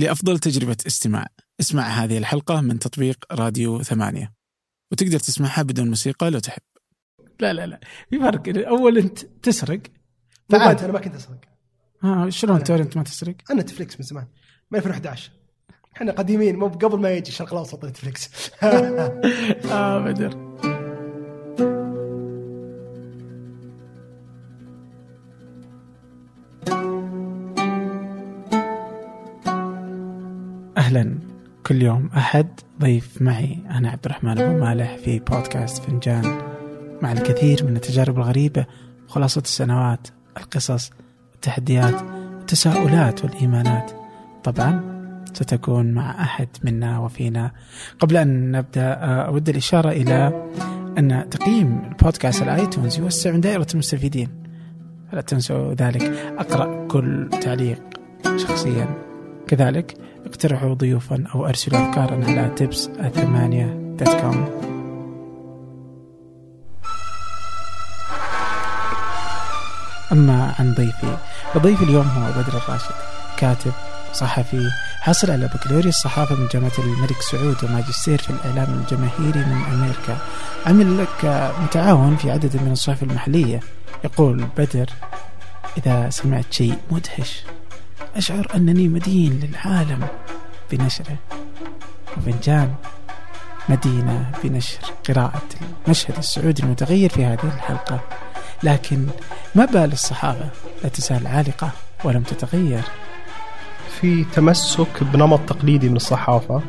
لأفضل تجربة استماع. اسمع هذه الحلقة من تطبيق راديو ثمانية. وتقدر تسمعها بدون موسيقى لو تحب. لا لا لا. في فرق. أول أنت تسرق بعد أنا ما كنت أسرق. ها شلون توري أنت ما تسرق؟ أنا نتفلكس من زمان من 2011 إحنا قديمين مو قبل ما يجي الشرق الأوسط نتفلكس آه بدر. كل يوم أحد. ضيف معي أنا عبد الرحمن أبو مالح في بودكاست فنجان. مع الكثير من التجارب الغريبة وخلاصه السنوات القصص التحديات التساؤلات والإيمانات. طبعا ستكون مع أحد منا وفينا. قبل أن نبدأ آه، أود الإشارة إلى أن تقييم البودكاست على آيتونز يوسع من دائرة المستفيدين. فلا تنسوا ذلك. أقرأ كل تعليق شخصيا. كذلك اقترحوا ضيوفا أو أرسلوا افكارا على تبس الثمانية أما عن ضيفي فضيفي اليوم هو بدر الراشد كاتب صحفي حاصل على بكالوريوس الصحافة من جامعة الملك سعود وماجستير في الإعلام الجماهيري من أمريكا. عمل كمتعاون في عدد من الصحف المحلية. يقول بدر إذا سمعت شيء مدهش. أشعر أنني مدين للعالم بنشره وفنجان مدينة بنشر قراءة المشهد السعودي المتغير في هذه الحلقة. لكن ما بال الصحافة لا تزال عالقة ولم تتغير. في تمسك بنمط تقليدي من الصحافة.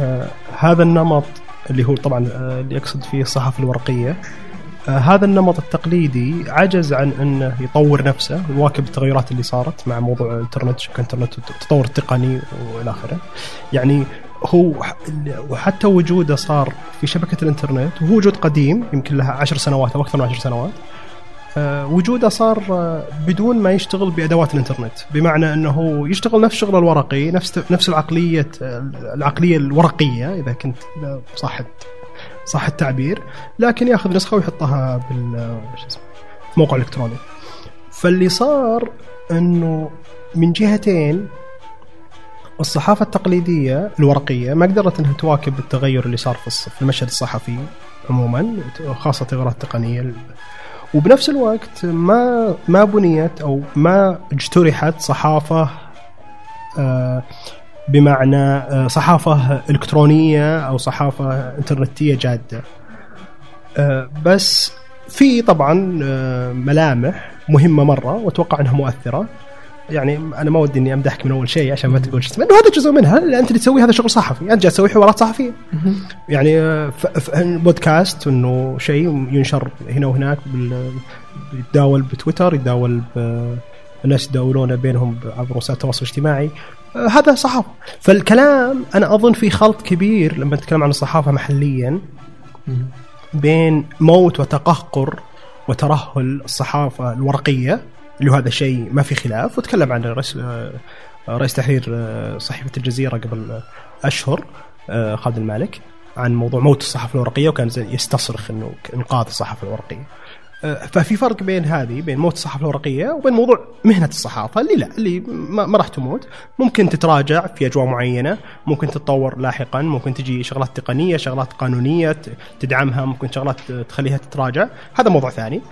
آه هذا النمط اللي هو طبعا آه اللي يقصد فيه الصحافة الورقية. آه هذا النمط التقليدي عجز عن أنه يطور نفسه ويواكب التغيرات اللي صارت مع موضوع الإنترنت شبكه الإنترنت والتطور التقني وإلى آخره. يعني هو وحتى وجوده صار في شبكة الإنترنت وهو وجود قديم يمكن لها عشر سنوات أو أكثر من عشر سنوات. آه، وجوده صار آه، بدون ما يشتغل بأدوات الإنترنت بمعنى أنه يشتغل نفس الشغل الورقي نفس نفس العقلية العقلية الورقية إذا كنت إذا صح التعبير. لكن ياخذ نسخة ويحطها بال موقع إلكتروني. فاللي صار إنه من جهتين الصحافة التقليدية الورقية ما قدرت إنها تواكب التغير اللي صار في المشهد الصحفي عموما خاصه التغيرات التقنية. وبنفس الوقت ما ما بنيت أو ما اجترحت صحافة آه، بمعنى آه، صحافة إلكترونية أو صحافة إنترنتية جادة. آه، بس في طبعا آه، ملامح مهمة مرة وأتوقع إنها مؤثرة. يعني أنا ما ودي إني أمدحك من أول شيء عشان ما تقول شو اسمه انه هذا جزء منها اللي أنت اللي تسوي هذا شغل صحفي، انت جالس تسوي حوارات صحفييه. يعني بودكاست إنه شيء ينشر هنا وهناك يتداول بتويتر يتداول الناس يتداولونه بينهم عبر وسائل التواصل الاجتماعي هذا صحافة فالكلام أنا أظن في خلط كبير لما نتكلم عن الصحافة محليا بين موت وتقهقر وترهل الصحافة الورقية اللي هو هذا شيء ما في خلاف وتكلم عن رئيس رئيس تحرير آه، صحيفة الجزيرة قبل أشهر آه، خالد المالك عن موضوع موت الصحافة الورقية وكان يستصرخ إنه إنقاذ الصحافة الورقية. آه، ففي فرق بين هذه بين موت الصحافة الورقية وبين موضوع مهنة الصحافة اللي لا اللي ما, راح تموت. ممكن تتراجع في أجواء معينة ممكن تتطور لاحقا ممكن تجي شغلات تقنية شغلات قانونية تدعمها ممكن شغلات تخليها تتراجع. هذا موضوع ثاني.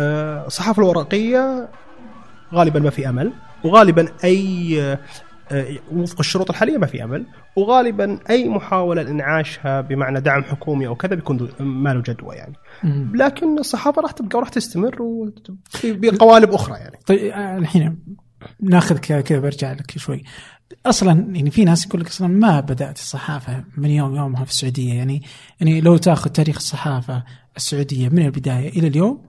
آه، الصحافة الورقية غالبا ما في أمل وغالبا أي آه، وفق الشروط الحالية ما في أمل. وغالبا أي محاولة لإنعاشها بمعنى دعم حكومي أو كذا بيكون ما له جدوى يعني. لكن الصحافة راح تبقى وراح تستمر بقوالب أخرى يعني. طيب آه، الحين ناخذ كذا كذا برجع لك شوي. أصلا يعني في ناس يقول لك أصلا ما بدأت الصحافة من يوم يومها في السعودية. يعني يعني لو تأخذ تاريخ الصحافة السعودية من البداية إلى اليوم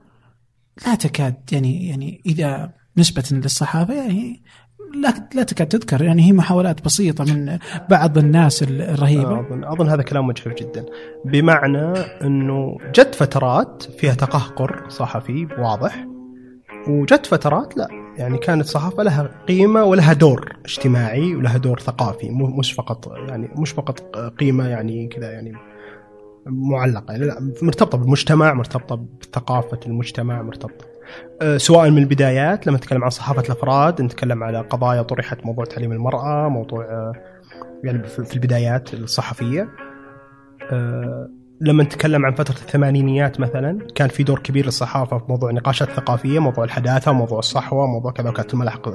لا تكاد يعني يعني إذا نسبة للصحافة يعني لا لا تكاد تذكر يعني هي محاولات بسيطة من بعض الناس الرهيبة. اظن أظن هذا كلام مجحف جدا. بمعنى إنه جت فترات فيها تقهقر صحفي واضح وجت فترات لا يعني كانت الصحافه لها قيمة ولها دور اجتماعي ولها دور ثقافي مش فقط يعني مش فقط قيمة يعني كذا يعني معلقة. يعني لا مرتبطة بالمجتمع مرتبطة بثقافة المجتمع مرتبطة آه، سواء من البدايات لما نتكلم عن صحافة الأفراد نتكلم على قضايا طرحت موضوع تعليم المرأة موضوع آه، يعني في البدايات الصحفية. آه، لما نتكلم عن فترة الثمانينيات مثلا كان في دور كبير للصحافة في موضوع النقاشات الثقافية موضوع الحداثة موضوع الصحوة موضوع كذا وكانت الملاحق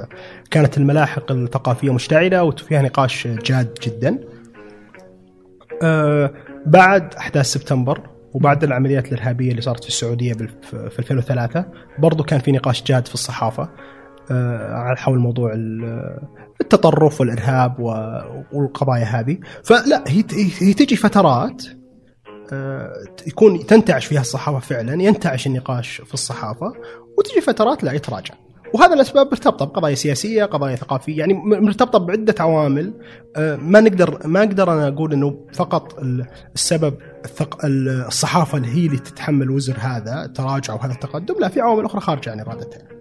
كانت الملاحق الثقافية مشتعلة وفيها نقاش جاد جدا. آه، بعد أحداث سبتمبر وبعد العمليات الإرهابية اللي صارت في السعودية في 2003 برضو كان في نقاش جاد في الصحافة آه، حول موضوع ال- التطرف والإرهاب والقضايا هذه. فلا هي هي تجي فترات آه، يكون تنتعش فيها الصحافة فعلا ينتعش النقاش في الصحافة وتجي فترات لا يتراجع. وهذا الأسباب مرتبطة بقضايا سياسية، قضايا ثقافية، يعني مرتبطة بعدة عوامل آه، ما نقدر ما أقدر أنا أقول إنه فقط ال- السبب الصحافة اللي هي اللي تتحمل وزر هذا التراجع وهذا التقدم، لا في عوامل أخرى خارجة عن إرادتها.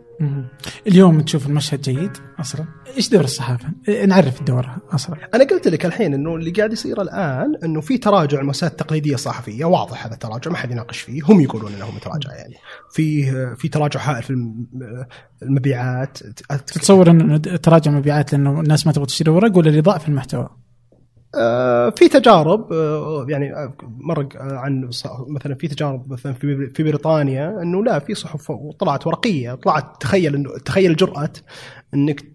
اليوم تشوف المشهد جيد أصلا إيش دور الصحافة؟ نعرف دورها أصلا أنا قلت لك الحين إنه اللي قاعد يصير الآن إنه في تراجع المؤسسات التقليديه الصحفيه واضح هذا التراجع ما حد يناقش فيه هم يقولون انه متراجع يعني. في في تراجع هائل في الم- المبيعات. تتصور إنه تراجع مبيعات لأنه الناس ما تبغى تشتري ورق ولا لضعف المحتوى؟ آه، في تجارب آه، يعني آه، مر عن مثلا في تجارب مثلا في بريطانيا إنه لا في صحف طلعت ورقية طلعت تخيل إنه تخيل جرأه إنك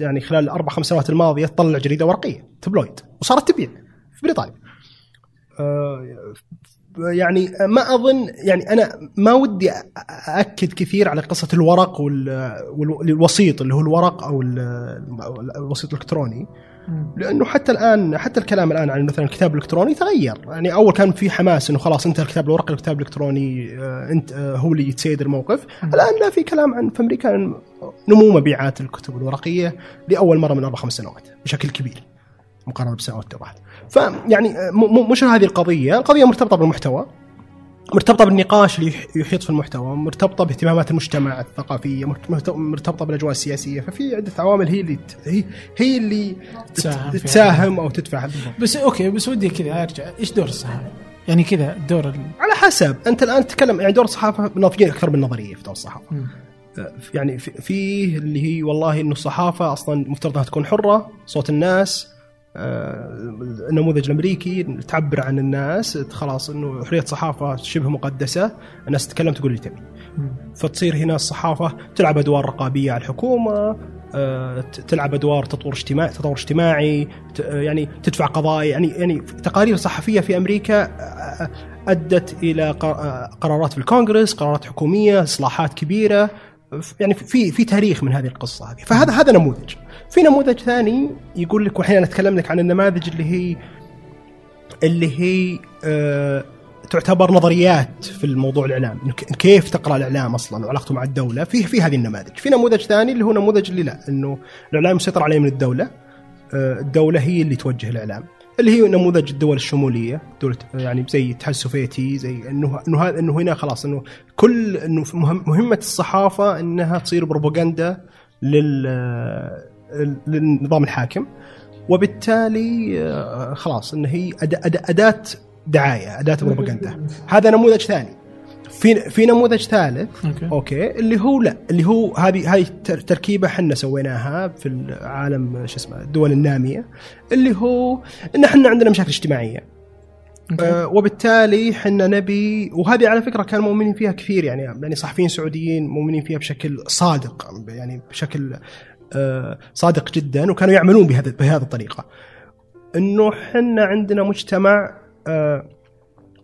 يعني خلال الاربع خمس سنوات الماضية تطلع جريدة ورقية تبلويد وصارت تبيع في بريطانيا. يعني ما أظن يعني أنا ما ودي أأكد كثير على قصة الورق وال- والوسيط اللي هو الورق أو ال- الوسيط الإلكتروني لأنه حتى الآن حتى الكلام الآن عن مثلا الكتاب الإلكتروني تغير. يعني أول كان في حماس إنه خلاص انت الكتاب الورقي الكتاب الإلكتروني آه، انت آه، هو اللي يتسيد الموقف الآن لا في كلام عن في أمريكا نمو مبيعات الكتب الورقية لأول مرة من أربع خمس سنوات بشكل كبير مقارنة بالسنوات اللي راحت فيعني آه، مش هذه القضية. القضية مرتبطة بالمحتوى. مرتبطة بالنقاش اللي يح- يحيط في المحتوى مرتبطة باهتمامات المجتمع الثقافية مرت- مرتبطة بالأجواء السياسية ففي عدة عوامل هي اللي هي هي اللي تساهم أو تدفع. بس أوكي بس ودي كذا أرجع إيش دور الصحافة؟ يعني كذا الدور ال... على حسب أنت الآن تتكلم يعني دور الصحافة ناضجين أكثر من نظرية في دور الصحافة مم. آه، يعني في, في اللي هي والله إنه الصحافة أصلا مفترض أنها تكون حرة صوت الناس النموذج الامريكي تعبر عن الناس خلاص إنه حرية صحافة شبه مقدسة الناس تتكلم تقول اللي تبي. فتصير هنا الصحافة تلعب أدوار رقابية على الحكومة آه، تلعب أدوار تطور اجتماعي تطور اجتماعي آه، يعني تدفع قضايا يعني يعني تقارير صحفية في أمريكا آه، أدت إلى قر- آه، قرارات في الكونغرس قرارات حكومية إصلاحات كبيرة يعني في في تاريخ من هذه القصة هذه فهذا هذا نموذج في نموذج ثاني يقول لك واحيانا أتكلم لك عن النماذج اللي هي اللي هي آه تعتبر نظريات في الموضوع الإعلام. كيف تقرأ الإعلام أصلا وعلاقته مع الدولة. في في هذه النماذج. في نموذج ثاني اللي هو نموذج اللي لا إنه الإعلام مسيطر عليه من الدولة. آه الدولة هي اللي توجه الإعلام. اللي هي نموذج الدول الشمولية دولة يعني زي الاتحاد السوفيتي زي إنه إنه إنه هنا خلاص إنه كل إنه مهمة الصحافة إنها تصير بروباغندا لل للنظام الحاكم وبالتالي آه، خلاص إن هي أد- أد- أداة دعاية أداة بروباغندا هذا نموذج ثاني. في في نموذج ثالث okay. okay اللي هو لا اللي هو هذه هذه تر- تركيبة إحنا سويناها في العالم شو اسمه الدول النامية اللي هو إن إحنا عندنا مشاكل اجتماعية. آه وبالتالي إحنا نبي وهذه على فكرة كان مؤمنين فيها كثير يعني يعني صحفيين سعوديين مؤمنين فيها بشكل صادق يعني بشكل آه صادق جدا وكانوا يعملون بهذا بهذه الطريقة. إنه إحنا عندنا مجتمع آه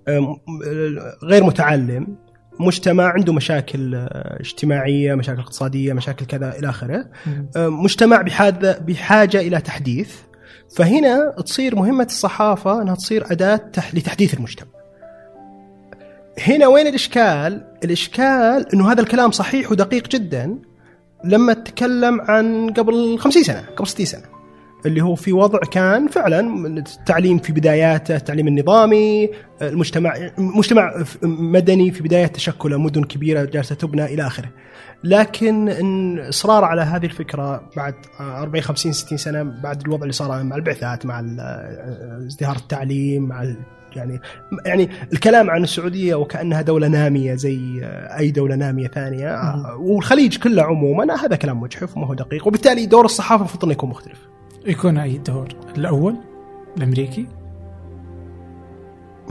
آه آه، غير متعلم مجتمع عنده مشاكل آه، اجتماعية مشاكل اقتصادية مشاكل كذا إلى آخره. آه، مجتمع بحاجه بحاجة إلى تحديث. فهنا تصير مهمة الصحافة إنها تصير أداة تح- لتحديث المجتمع. هنا وين الإشكال؟ الإشكال إنه هذا الكلام صحيح ودقيق جدا لما تتكلم عن قبل 50 سنة قبل 60 سنة اللي هو في وضع كان فعلا التعليم في بداياته التعليم النظامي المجتمع مجتمع مدني في بداية تشكله مدن كبيرة جالسة تبنى إلى آخره. لكن إصرار على هذه الفكرة بعد 40 50 60 سنة بعد الوضع اللي صار مع البعثات مع ازدهار التعليم مع يعني يعني الكلام عن السعودية وكأنها دولة نامية زي أي دولة نامية ثانية. والخليج كله عموما هذا كلام مجحف وما هو دقيق. وبالتالي دور الصحافة المفروض انه يكون مختلف. يكون أي دور؟ الأول؟ الأمريكي؟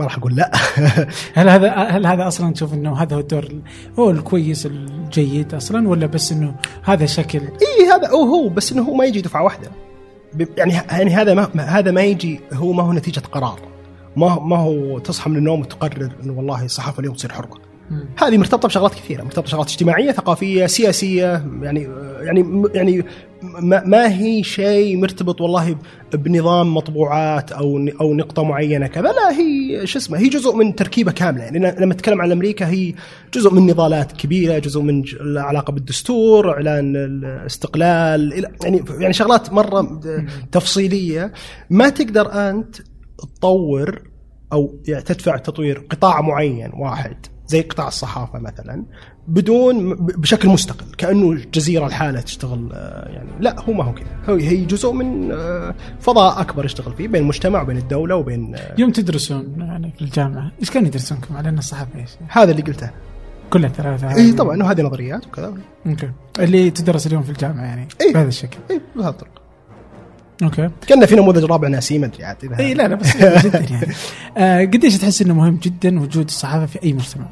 ما راح أقول لا. هل هذا هل هذا أصلا تشوف إنه هذا هو الدور ال- هو الكويس الجيد أصلا ولا بس إنه هذا شكل؟ إي هذا هو هو بس إنه هو ما يجي دفعة واحدة. يعني يعني هذا ما- هذا ما يجي هو ما هو نتيجة قرار. ما هو- ما هو تصحى من النوم وتقرر إنه والله الصحافه اليوم تصير حره هذه مرتبطة بشغلات كثيرة مرتبطة بشغلات اجتماعية ثقافية سياسية يعني يعني يعني ما, ما هي شيء مرتبط والله بنظام مطبوعات أو أو نقطة معينة كذا لا هي شو اسمه هي جزء من تركيبة كاملة. يعني لما نتكلم عن أمريكا هي جزء من نضالات كبيرة جزء من العلاقه بالدستور إعلان الاستقلال يعني يعني شغلات مرة تفصيلية. ما تقدر أنت تطور أو يعني تدفع تطوير قطاع معين واحد زي قطاع الصحافة مثلا بدون بشكل مستقل كأنه جزيره لحالها تشتغل آه، يعني لا هو ما هو كذا. هي جزء من آه، فضاء أكبر يشتغل فيه بين المجتمع وبين الدولة وبين آه، يوم تدرسون يعني في الجامعة إيش كانوا يدرسونكم على أن الصحافة إيش؟ هذا اللي قلته. كلها ثلاثة اي طبعا وهذه نظريات وكذا. okay. اللي تدرس اليوم في الجامعة يعني إيه. بهذا الشكل. اي بهذا الطرق okay كان في نموذج رابع ناسي ما أدري عاد إي لا لا بس جدا يعني آه قديش تحس إنه مهم جدا وجود الصحافة في أي مجتمع؟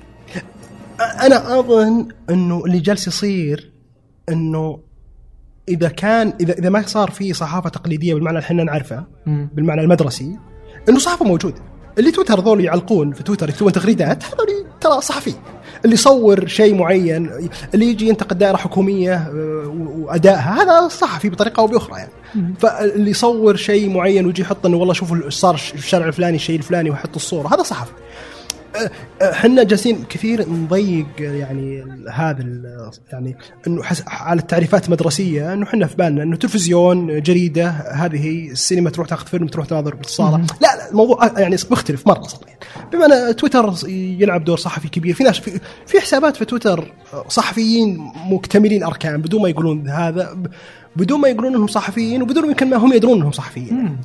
أنا أظن إنه اللي جالس يصير إنه إذا كان اذا إذا ما صار في صحافة تقليدية بالمعنى اللي إحنا نعرفه. بالمعنى المدرسي إنه صحافة موجودة اللي تويتر ذول يعلقون في تويتر يكتبون تغريدات هذول ترى صحفي اللي يصور شيء معين اللي يجي ينتقد دائرة حكومية آه، وأدائها هذا صحفي بطريقة أو بأخرى يعني. فاللي يصور شيء معين ويجي يحط إنه والله شوفوا صار الشارع الفلاني الشيء الفلاني ويحط الصورة هذا صحفي. إحنا جالسين كثير نضيق يعني هذا يعني إنه على التعريفات المدرسية إنه إحنا في بالنا إنه تلفزيون جريدة هذه هي السينما تروح تاخذ فيلم تروح تناظر بالصاله لا لا الموضوع يعني مختلف مرة يعني بما إن تويتر يلعب دور صحفي كبير في ناس في, في حسابات في تويتر صحفيين مكتملين أركان بدون ما يقولون هذا بدون ما يقولون إنهم صحفيين وبدون يمكن ما هم يدرون إنهم صحفيين.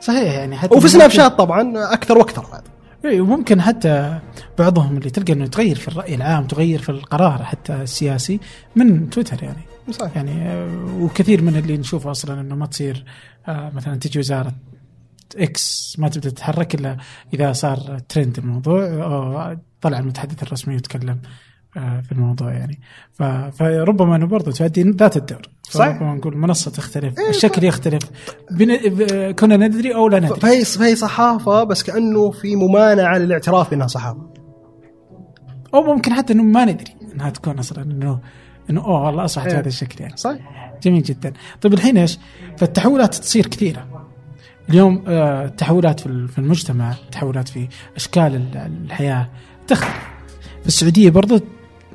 صحيح يعني حتى وفي سناب شات طبعا أكثر وأكثر بعد اي وممكن حتى بعضهم اللي تلقى إنه تغير في الرأي العام تغير في القرار حتى السياسي من تويتر يعني. صحيح. يعني آه، وكثير من اللي نشوفه أصلا إنه ما تصير آه، مثلا تجي وزارة X ما تبدأ تتحرك إلا إذا صار ترند الموضوع أو طلع المتحدث الرسمي وتكلم آه، في الموضوع يعني. فربما إنه برضه تؤدي ذات الدور. فربما نقول المنصه تختلف الشكل يختلف. بن... ب- كنا ندري أو لا ندري؟ فهي فهي صحافة بس كأنه في ممانعة للاعتراف بانها صحافة. أو ممكن حتى إنه ما ندري إنها تكون أصلا انه إنه أوه والله أصبحت إيه. هذا الشكل يعني. صحيح. جميل جدا. طيب الحين إيش؟ فالتحولات تصير كثيرة. اليوم آه، التحولات في ال- في المجتمع تحولات في أشكال ال- الحياة تختلف. في السعودية برضو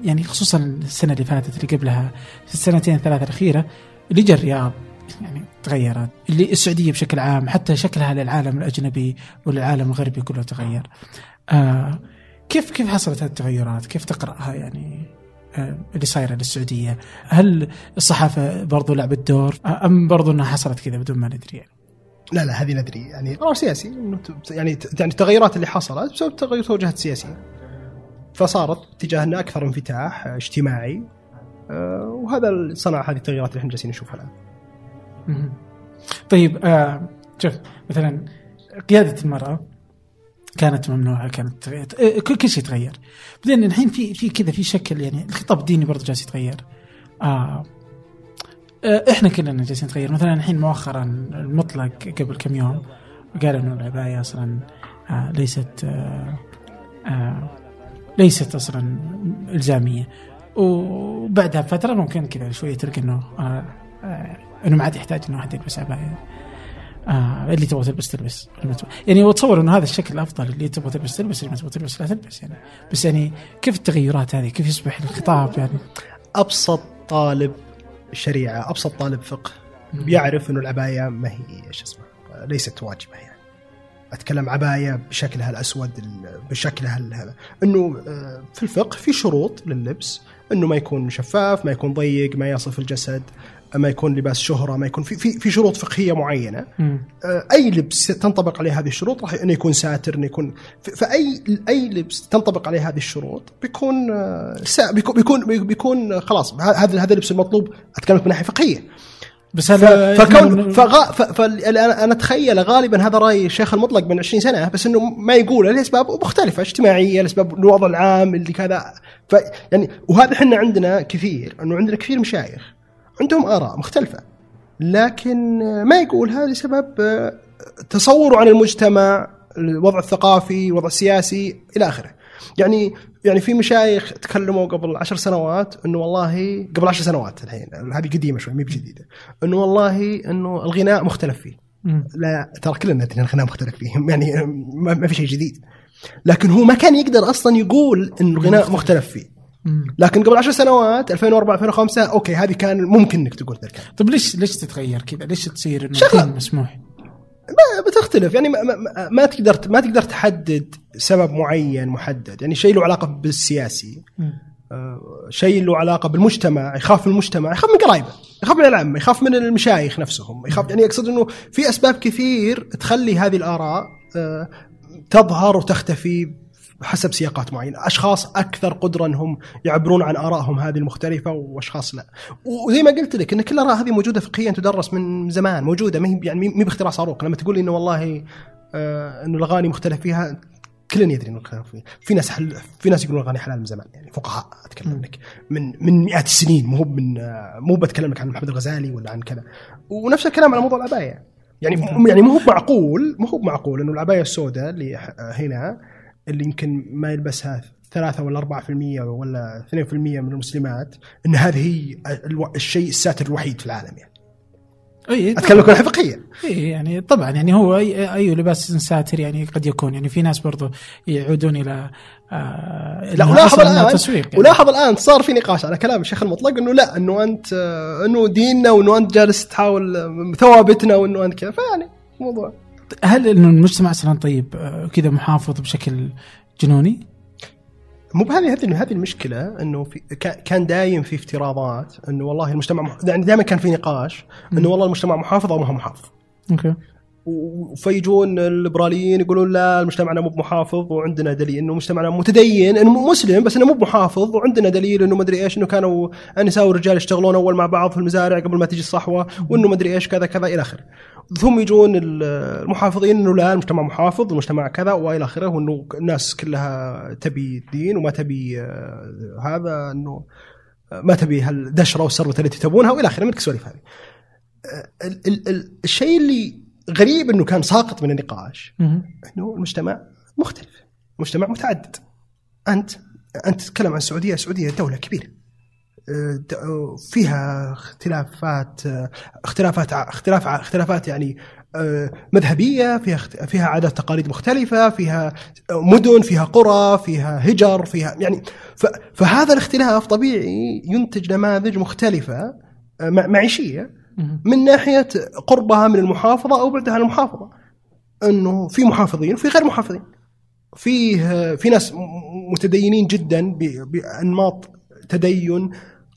يعني خصوصا السنة اللي فاتت اللي قبلها في السنتين الثلاثة الأخيرة اللي جا الرياض يعني تغيرت اللي السعودية بشكل عام حتى شكلها للعالم الأجنبي وللعالم الغربي كله تغير آه كيف كيف حصلت هذه التغيرات؟ كيف تقرأها يعني آه، اللي صايرة للسعودية؟ هل الصحافة برضو لعبت دور آه، أم برضو إنها حصلت كذا بدون ما ندري يعني؟ لا لا هذه ندري يعني قرار سياسي إنه ت- يعني يعني التغيرات اللي حصلت بسبب تغير توجهات سياسية فصارت اتجاهنا أكثر انفتاح اجتماعي. آه، وهذا صنع هذه التغيرات اللي إحنا جالسين نشوفها الآن. طيب آه شوف مثلا قيادة المرأة كانت ممنوعة كانت آه، كل شيء تغير. بعدين الحين في في كذا في شكل يعني الخطاب الديني برضه جالس يتغير. آه إحنا كلنا جالسين نتغير. مثلا الحين مؤخرا المطلق قبل كم يوم قال إنه العباية أصلا ليست ليست أصلا إلزامية. وبعدها بفترة ممكن كذا شوية تلقى إنه آه آه إنه ما عاد يحتاج إنه واحد يلبس عباية. آه اللي تبغى تلبس تلبس يعني واتصور إنه هذا الشكل الأفضل اللي تبغى تلبس تلبس اللي ما تبغى تلبس لا تلبس يعني. بس يعني كيف التغيرات هذه؟ كيف يصبح الخطاب يعني؟ أبسط طالب شريعة أبسط طالب فقه بيعرف إنه العباية ما هي شو اسمه ليست واجبة. أتكلم عباية بشكلها الأسود ال- بشكلها ال- هذا إنه آه، في الفقه في شروط لللبس إنه ما يكون شفاف ما يكون ضيق ما يصف الجسد ما يكون لباس شهرة ما يكون في في, في شروط فقهية معينة. مم. آه، أي لبس تنطبق عليه هذه الشروط راح إنه يكون ساتر إنه يكون فأي أي لبس تنطبق عليه هذه الشروط بيكون آه، سا- بيكون بيكون بيكون خلاص هذا هذا اللبس المطلوب. أتكلم من ناحية فقهية. بس هذا فكون فغا أنا أتخيل غالبا هذا رأي الشيخ المطلق من 20 سنة بس إنه ما يقوله لأسباب مختلفة اجتماعية لأسباب الوضع العام اللي كذا. ف يعني وهذا إحنا عندنا كثير إنه عندنا كثير مشايخ عندهم آراء مختلفة. لكن ما يقولها لسبب آه، تصوره عن المجتمع الوضع الثقافي الوضع السياسي إلى آخره. يعني يعني في مشايخ تكلموا قبل عشر سنوات إنه والله قبل عشر سنوات الحين هذه قديمة شوي ما بجديدة إنه والله إنه الغناء مختلف فيه. لا ترى كلنا ندري إن الغناء مختلف فيه يعني ما في شيء جديد لكن هو ما كان يقدر أصلا يقول إن الغناء مختلف فيه. لكن قبل عشر سنوات 2004 2005 أوكي هذه كان ممكن إنك تقول الكلام طيب ليش ليش تتغير كذا؟ ليش تصير إنه مسموح؟ ما بتختلف. يعني ما, ما, ما تقدر ما تقدر تحدد سبب معين محدد. يعني شيء له علاقة بالسياسي. آه، شيء له علاقة بالمجتمع يخاف من المجتمع يخاف من قرايبه يخاف من العامه يخاف من المشايخ نفسهم. يخاف يعني اقصد إنه في أسباب كثير تخلي هذه الآراء آه، تظهر وتختفي حسب سياقات معينه، أشخاص أكثر قدرة أنهم يعبرون عن آرائهم هذه المختلفة وأشخاص لا. وزي ما قلت لك إن كل الاراء هذه موجودة فقهيا تدرس من زمان، موجودة ما هي يعني ما باختراع صاروخ، لما تقول لي إنه والله آه، إنه الأغاني مختلف فيها كلنا يدري إنه الخلاف فيه. في ناس حل في ناس يقولون الأغاني حلال من زمان يعني فقهاء أتكلم لك. من من مئات السنين مو من آه، مو بتكلم لك عن محمد الغزالي ولا عن كذا. ونفس الكلام على موضوع العبايه يعني يعني مو هو معقول مو هو معقول إنه العبايه السوداء اللي ح- هنا اللي يمكن ما يلبسها ثلاثة ولا أربعة في المية ولا اثنين في المية من المسلمات أن هذه هي الشيء الساتر الوحيد في العالم يعني. اي أتكلم لك من ناحية فقهية. اي يعني طبعا يعني هو اي أي لباس ساتر يعني قد يكون. يعني في ناس برضو يعودون إلى آه لا ولاحظ الان تسويق يعني. ولاحظ الآن صار في نقاش على كلام الشيخ المطلق إنه لا إنه أنت إنه ديننا وإنه أنت جالس تحاول ثوابتنا وإنه أنت كذا. فيعني موضوع هل إنه المجتمع أصلا طيب آه، كذا محافظ بشكل جنوني؟ مو بهذه هذه هذه المشكلة إنه في كا- كان دايم في افتراضات إنه والله المجتمع. يعني دائما كان في نقاش إنه والله المجتمع محافظ أو ما هو محافظ okay فيجون الليبراليين يقولون لا مجتمعنا مو بمحافظ وعندنا دليل إنه مجتمعنا متدين إنه مسلم بس إنه مو بمحافظ وعندنا دليل إنه مدري إيش إنه كانوا النساء والرجال يشتغلون أول مع بعض في المزارع قبل ما تجي الصحوة وإنه مدري إيش كذا كذا إلى آخره. ثم يجون ال- المحافظين إنه لا المجتمع محافظ المجتمع كذا وإلى آخره وإنه الناس كلها تبي الدين وما تبي آه، هذا إنه ما تبي هالدشرة والسروه التي تبونها وإلى آخره من السواليف هذه. آه، ال- ال- ال- الشيء اللي غريب إنه كان ساقط من النقاش. إنه المجتمع مختلف مجتمع متعدد أنت أنت تتكلم عن السعوديه السعوديه دولة كبيرة فيها اختلافات اختلافات اختلاف اختلافات يعني مذهبية فيها فيها عادات تقاليد مختلفة فيها مدن فيها قرى فيها هجر فيها يعني فهذا الاختلاف طبيعي ينتج نماذج مختلفة مع- معيشية. من ناحية قربها من المحافظة أو بعدها عن المحافظة إنه في محافظين وفي غير محافظين فيه في ناس متدينين جدا بأنماط تدين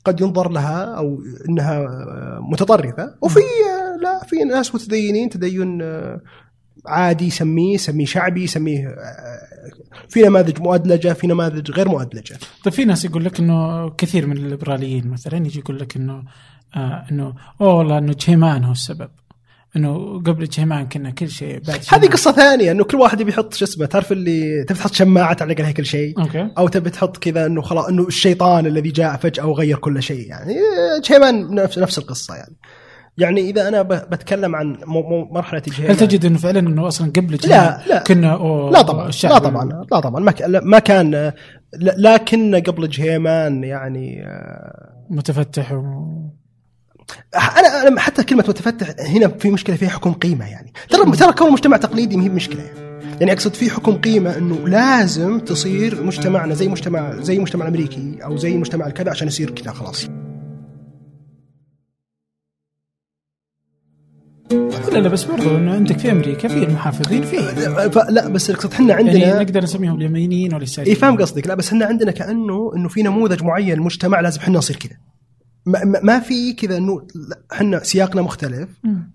قد ينظر لها أو إنها متطرفة. وفي لا في ناس متدينين تدين عادي سميه سميه شعبي سميه في نماذج مؤدلجة في نماذج غير مؤدلجة. طيب في ناس يقول لك إنه كثير من الليبراليين مثلا يجي يقول لك إنه آه إنه أوه والله إنه جهيمان هو السبب. إنه قبل جهيمان كنا كل شيء بعد هذه. قصة ثانية إنه كل واحد يبي يحط شو اسمه تعرف اللي تبي تحط شماعة تعلق عليها كل شيء أوكي أو تبي تحط كذا إنه خلاص إنه الشيطان الذي جاء فجأة وغير كل شيء يعني جهيمان نفس نفس القصة يعني يعني إذا أنا بتكلم عن مرحلة جهيمان هل تجد إنه فعلا إنه أصلا قبل جهيمان لا. كنا لا طبعا لا طبعا لا طبعا ما لا- ما كان لا- لكن قبل جهيمان يعني آه، متفتح و... أنا أنا حتى كلمة متفتح هنا في مشكلة فيها حكم قيمة يعني. ترى ترى كون مجتمع تقليدي ما هي بمشكله يعني. يعني أقصد في حكم قيمة إنه لازم تصير مجتمعنا زي مجتمع زي المجتمع الأمريكي أو زي المجتمع الكذا عشان يصير كذا خلاص. لا لا بس برضو إنه عندك في أمريكا في المحافظين في. لا بس أقصد إحنا يعني عندنا نقدر نسميهم اليمينيين واليساريين. اي فاهم قصدك. لا بس إحنا عندنا كأنه إنه في نموذج معين للمجتمع لازم إحنا نصير كذا. ما, في كذا انه إحنا سياقنا مختلف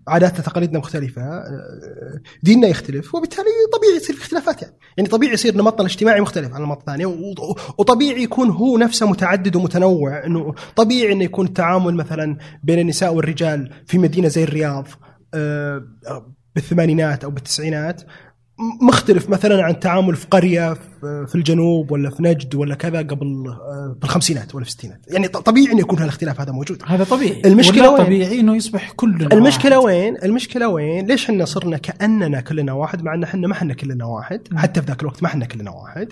عاداتنا تقاليدنا مختلفة آه، ديننا يختلف وبالتالي طبيعي يصير في اختلافات يعني. يعني طبيعي يصير نمطنا الاجتماعي مختلف عن النمط الثاني و- وطبيعي يكون هو نفسه متعدد ومتنوع إنه طبيعي إنه يكون التعامل مثلا بين النساء والرجال في مدينة زي الرياض آه، بالثمانينات أو بالتسعينات مختلف مثلا عن التعامل في قرية في الجنوب ولا في نجد ولا كذا قبل آه، بالخمسينات ولا في الستينات يعني طبيعي انه يكون هالاختلاف هذا موجود هذا طبيعي المشكلة ولا وين؟ طبيعي إنه يصبح كلنا المشكلة واحد. وين؟ المشكلة وين؟ ليش إحنا صرنا كأننا كلنا واحد مع إن إحنا ما إحنا كلنا واحد، حتى في ذاك الوقت ما إحنا كلنا واحد.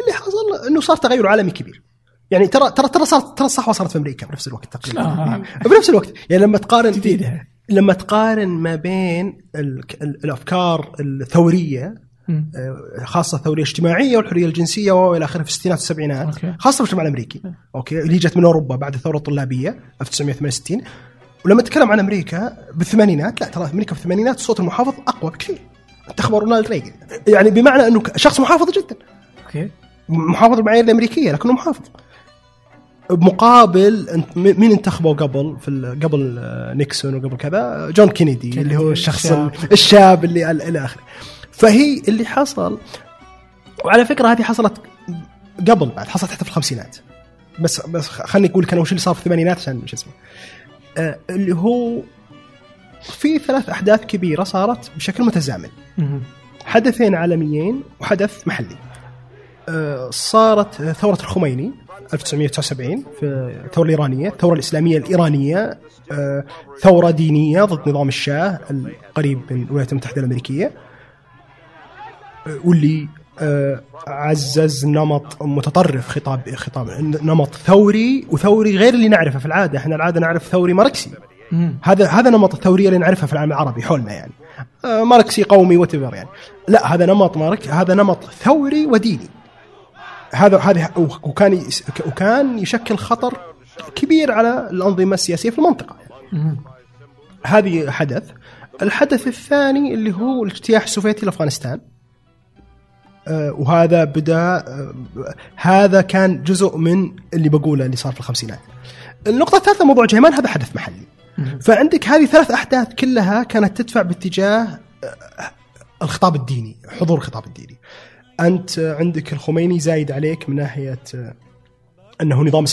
اللي حصل إنه صار تغير عالمي كبير. يعني ترى ترى ترى صارت ترى الصحوة صارت في أمريكا بنفس الوقت تقريبا. بنفس الوقت يعني لما تقارن جديدة. لما تقارن ما بين ال- ال- الأفكار الثورية. آه، خاصة الثورية الاجتماعية والحرية الجنسية وإلى آخره في الستينات والسبعينات. خاصة في المجتمع الأمريكي. أوكي؟ اللي جت من أوروبا بعد الثورة الطلابية 1968 ولما نتكلم عن أمريكا بالثمانينات لا ترى أمريكا في الثمانينات الصوت المحافظ أقوى بكثير. انتخبوا رونالد ريغن يعني بمعنى أنه شخص محافظ جدا. okay. محافظ بالمعايير الامريكيه لكنه محافظ. بمقابل أنت مين انتخبوا قبل في قبل نيكسون وقبل كذا؟ جون كينيدي اللي هو الشخص الشاب. اللي ال- إلى آخره. فهي اللي حصل وعلى فكرة هذه حصلت قبل بعد حصلت حتى في الخمسينات. بس بس خليني أقول لك أنا وش اللي صار في الثمانينات عشان شو اسمه. آه، اللي هو في ثلاث أحداث كبيرة صارت بشكل متزامن. حدثين عالميين وحدث محلي. آه، صارت ثورة الخميني. 1979 في الثورة الإيرانية الثورة الإسلامية الإيرانية آه، ثورة دينية ضد نظام الشاه القريب من الولايات المتحدة الأمريكية آه، واللي آه، عزز نمط متطرف خطاب خطاب نمط ثوري وثوري غير اللي نعرفه في العادة. إحنا العادة نعرف ثوري ماركسي. هذا هذا نمط الثوريه اللي نعرفها في العالم العربي حولنا يعني. ماركسي قومي وات يعني. لا هذا نمط مارك هذا نمط ثوري وديني. هذا هذه وكان وكان يشكل خطر كبير على الأنظمة السياسية في المنطقة. مم. هذه حدث. الحدث الثاني اللي هو الاجتياح السوفيتي لأفغانستان. آه، وهذا بدأ آه، هذا كان جزء من اللي بقوله اللي صار في الخمسينات. النقطة الثالثة موضوع جيمان هذا حدث محلي. فعندك هذه ثلاث أحداث كلها كانت تدفع باتجاه آه، الخطاب الديني حضور الخطاب الديني. آه، عندك الخميني زايد عليك من ناحية آه، أنه نظام.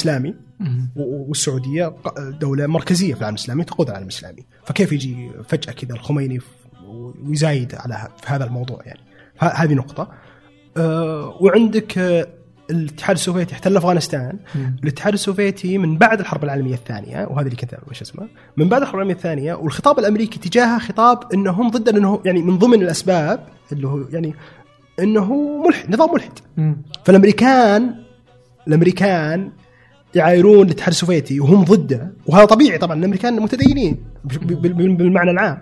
و- والسعودية دولة مركزية في العالم الإسلامي تقود العالم الإسلامي. فكيف يجي فجأة كذا الخميني ويزايد على في هذا الموضوع يعني؟ هذه نقطة. أه وعندك آه، الاتحاد السوفيتي احتل أفغانستان. مم. الاتحاد السوفيتي من بعد الحرب العالمية الثانية وهذا اللي كنت وش اسمه؟ من بعد الحرب العالمية الثانية والخطاب الأمريكي تجاهه خطاب إنهم ضد إنه يعني من ضمن الأسباب اللي هو يعني إنه ملحد نظام ملحد. مم. فالأمريكان الأمريكان يعايرون الاتحاد السوفيتي وهم ضده وهذا طبيعي طبعا الأمريكان متدينين بالمعنى العام.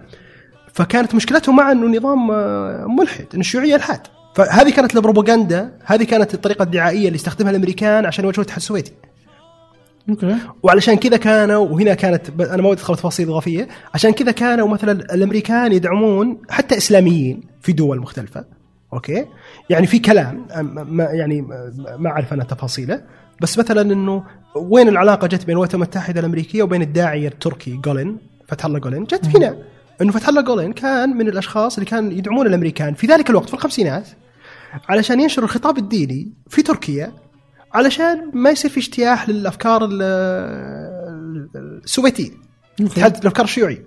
فكانت مشكلتهم مع إنه نظام آه، ملحد ان الشيوعية الحاد. فهذه كانت البروباغندا هذه كانت الطريقة الدعائية اللي استخدمها الأمريكان عشان يواجهوا الاتحاد السوفيتي. okay. وعلشان كذا كانوا وهنا كانت أنا ما ودي أدخل تفاصيل إضافية عشان كذا كانوا مثلا الأمريكان يدعمون حتى إسلاميين في دول مختلفة. okay؟ يعني في كلام ما يعني ما- أعرف أنا تفاصيله بس مثلا إنه وين العلاقة جت بين الولايات المتحدة الأمريكية وبين الداعية التركي جولين فتح الله جولين جت هنا. إنه فتح الله جولين كان من الأشخاص اللي كان يدعمون الأمريكان في ذلك الوقت في الخمسينات علشان ينشر الخطاب الديني في تركيا علشان ما يصير في اجتياح للأفكار ال- ال- السوفيتيه الافكار الشيوعية.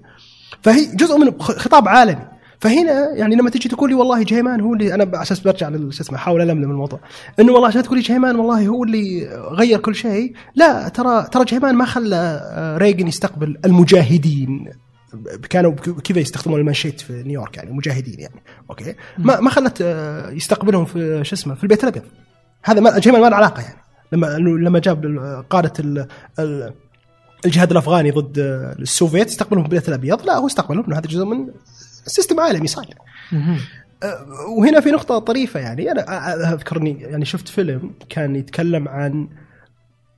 فهي جزء من خطاب عالمي. فهنا يعني لما تجي تقول لي والله جيمان هو اللي أنا على أساس برجع شو اسمه احاول الملم الموضوع. إنه والله عشان تقول لي جيمان والله هو اللي غير كل شيء. لا ترى ترى جيمان ما خلى آه، ريغن يستقبل المجاهدين. كانوا كذا يستخدمون المانشيت في نيويورك يعني مجاهدين يعني. okay؟ ما ما خلت آه، يستقبلهم في شو اسمه في البيت الأبيض. هذا ما جيمان ما له علاقة يعني. لما لما جاب قادة ال- ال- الجهاد الأفغاني ضد آه، السوفيت استقبلهم في البيت الأبيض. لا هو استقبلهم. هذا جزء من system عالمي صاير. مهم. وهنا في نقطة طريفة يعني. أنا أذكرني يعني شفت فيلم كان يتكلم عن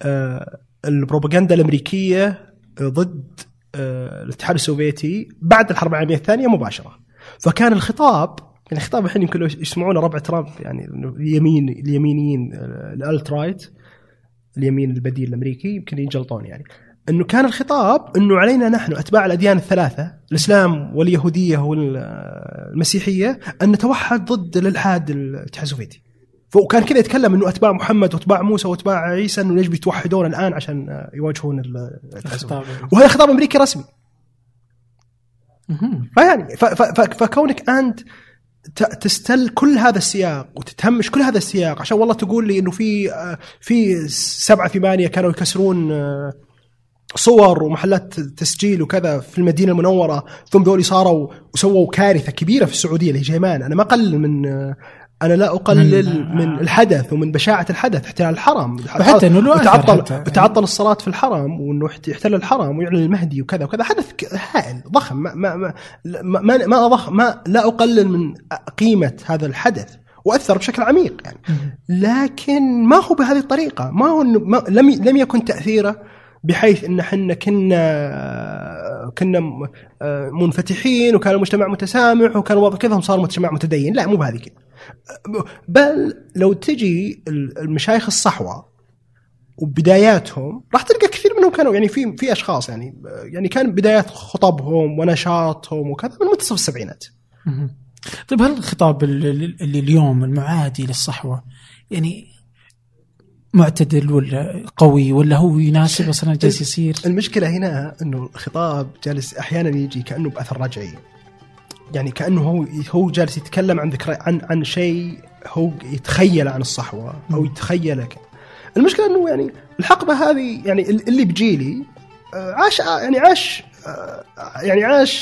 آه، البروباغندا الأمريكية ضد آه، الاتحاد السوفيتي بعد الحرب العالمية الثانية مباشرة. فكان الخطاب يعني خطاب الحين يمكن لو يسمعونه ربع ترامب يعني اليمين اليمينيين ال alt-right اليمين البديل الأمريكي يمكن ينجلطون يعني. إنه كان الخطاب إنه علينا نحن أتباع الأديان الثلاثة الإسلام واليهودية والمسيحية أن نتوحد ضد الإلحاد الاتحاد السوفيتي. وكان كذا يتكلم إنه أتباع محمد وأتباع موسى وأتباع عيسى إنه يجب يتوحدون الآن عشان يواجهون السوفيتي. وهذا خطاب أمريكي رسمي. فيعني فكونك أنت تستل كل هذا السياق وتتهمش كل هذا السياق عشان والله تقول لي إنه في آه، في سبعة ثمانية كانوا يكسرون آه، صور ومحلات تسجيل وكذا في المدينة المنورة ثم ذولي صاروا وسووا كارثة كبيرة في السعودية اللي هي جيمان أنا ما اقلل من أنا لا أقلل من- من, الحدث ومن بشاعة الحدث احتلال الحرم. وحتى إنه له تعطل حتى. تعطل الصلاة في الحرم وإنه احت- يحتل الحرم ويعلن المهدي وكذا وكذا. حدث هائل ضخم. ما ما ما ما, ما, ما, أضخ ما لا أقلل من قيمة هذا الحدث وأثر بشكل عميق يعني. لكن ما هو بهذه الطريقة. ما هو ما لم لم يكن تأثيره بحيث إن إحنا كنا كنا آه، منفتحين وكان المجتمع متسامح وكان الوضع كذا وصار مجتمع متدين. لا مو بهذه كذا. بل لو تجي ال- المشايخ الصحوة وبداياتهم راح تلقى كثير منهم كانوا يعني في في أشخاص يعني يعني كان بدايات خطبهم ونشاطهم وكذا من منتصف السبعينات. طيب هل الخطاب اللي اليوم المعادي للصحوة يعني معتدل ولا قوي ولا هو يناسب أصلا جالس يصير؟ المشكلة هنا إنه الخطاب جالس أحيانا يجي كأنه بأثر رجعي. يعني كأنه هو هو جالس يتكلم عن ذكرى عن عن شيء هو يتخيل عن الصحوة أو يتخيله المشكلة إنه يعني الحقبة هذه يعني ال- اللي بجيلي آه، عاش آه، يعني عاش آه، يعني عاش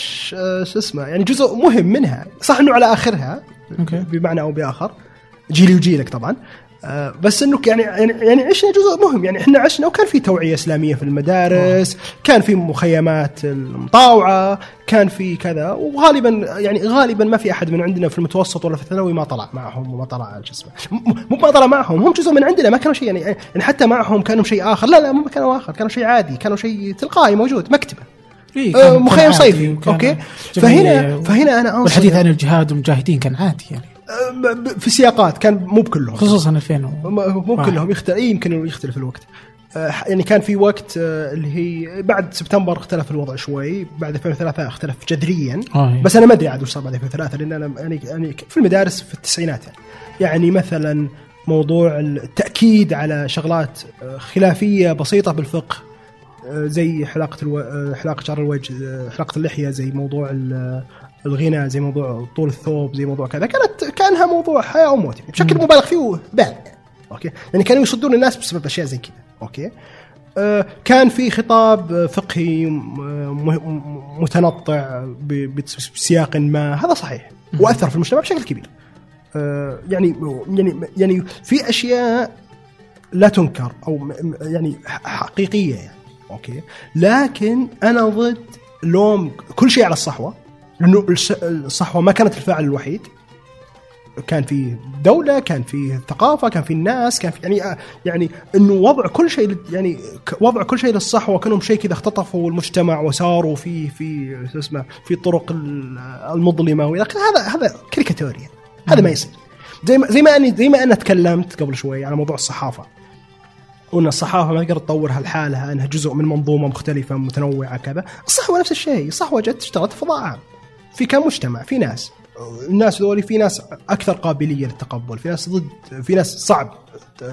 شو اسمه يعني جزء مهم منها صح إنه على آخرها أوكي. بمعنى أو بآخر. جيلي وجيلك طبعا. آه، بس إنه يعني يعني يعني عشنا جزء مهم. يعني إحنا عشنا وكان في توعية إسلامية في المدارس كان في مخيمات المطاوعة كان في كذا. وغالبا يعني غالبا ما في أحد من عندنا في المتوسط ولا في الثانوي ما طلع معهم وما طلع على شو اسمه مو ما طلع معهم. هم جزء من عندنا ما كانوا شيء يعني يعني حتى معهم كانوا شيء آخر. لا لا مو كانوا آخر كانوا شيء عادي كانوا شيء تلقائي موجود مكتبة. إيه، آه، مخيم صيفي أوكي؟ فهنا فهنا أنا أنصر والحديث عن الجهاد والمجاهدين كان عادي يعني. في سياقات كان مو بكلهم. خصوصا 2000 و... م- مو واحد. كلهم يختلف إيه يمكن يختلف الوقت. آه، يعني كان في وقت آه، اللي هي بعد سبتمبر اختلف الوضع شوي بعد 2003 اختلف جذريا. آه، إيه. بس أنا ما أدري عاد وش صار بعد 2003 لأن أنا يعني يعني في المدارس في التسعينات. يعني يعني مثلا موضوع التأكيد على شغلات آه، خلافية بسيطة بالفقه آه، زي حلاقة ألو... آه، حلاقة شعر الوجه آه، حلاقة اللحية زي موضوع الغنى زي موضوع طول الثوب زي موضوع كذا. كانت كانها موضوع حياة أو موت يعني بشكل مبالغ فيه وبال okay؟ يعني كانوا يصدون الناس بسبب أشياء زي كذا. okay؟ آه، كان في خطاب آه، فقهي متنطع بسياق ما. هذا صحيح. وأثر في المجتمع بشكل كبير. آه، يعني يعني يعني في أشياء لا تنكر أو يعني حقيقية يعني. okay؟ لكن أنا ضد لوم كل شيء على الصحوة. لأنه الصحوه ما كانت الفاعل الوحيد. كان في دولة كان في ثقافة كان في الناس كان في يعني يعني إنه وضع كل شيء يعني وضع كل شيء للصحوة كانهم شيء كذا اختطفوا المجتمع وساروا في في شو اسمه في طرق ال- المظلمة وإلى. هذا هذا كاريكاتوريا هذا ما يصير. زي ما زي ما اني زي ما أنا تكلمت قبل شوي على موضوع الصحافة. وإن الصحافة ما تقدر تطورها لحالها إنها جزء من منظومة مختلفة متنوعة كذا. الصحوة نفس الشيء. الصحوة جت اشتغلت في فضاء عام. في كم مجتمع في ناس. الناس ذولي في ناس أكثر قابلية للتقبل في ناس ضد في ناس صعب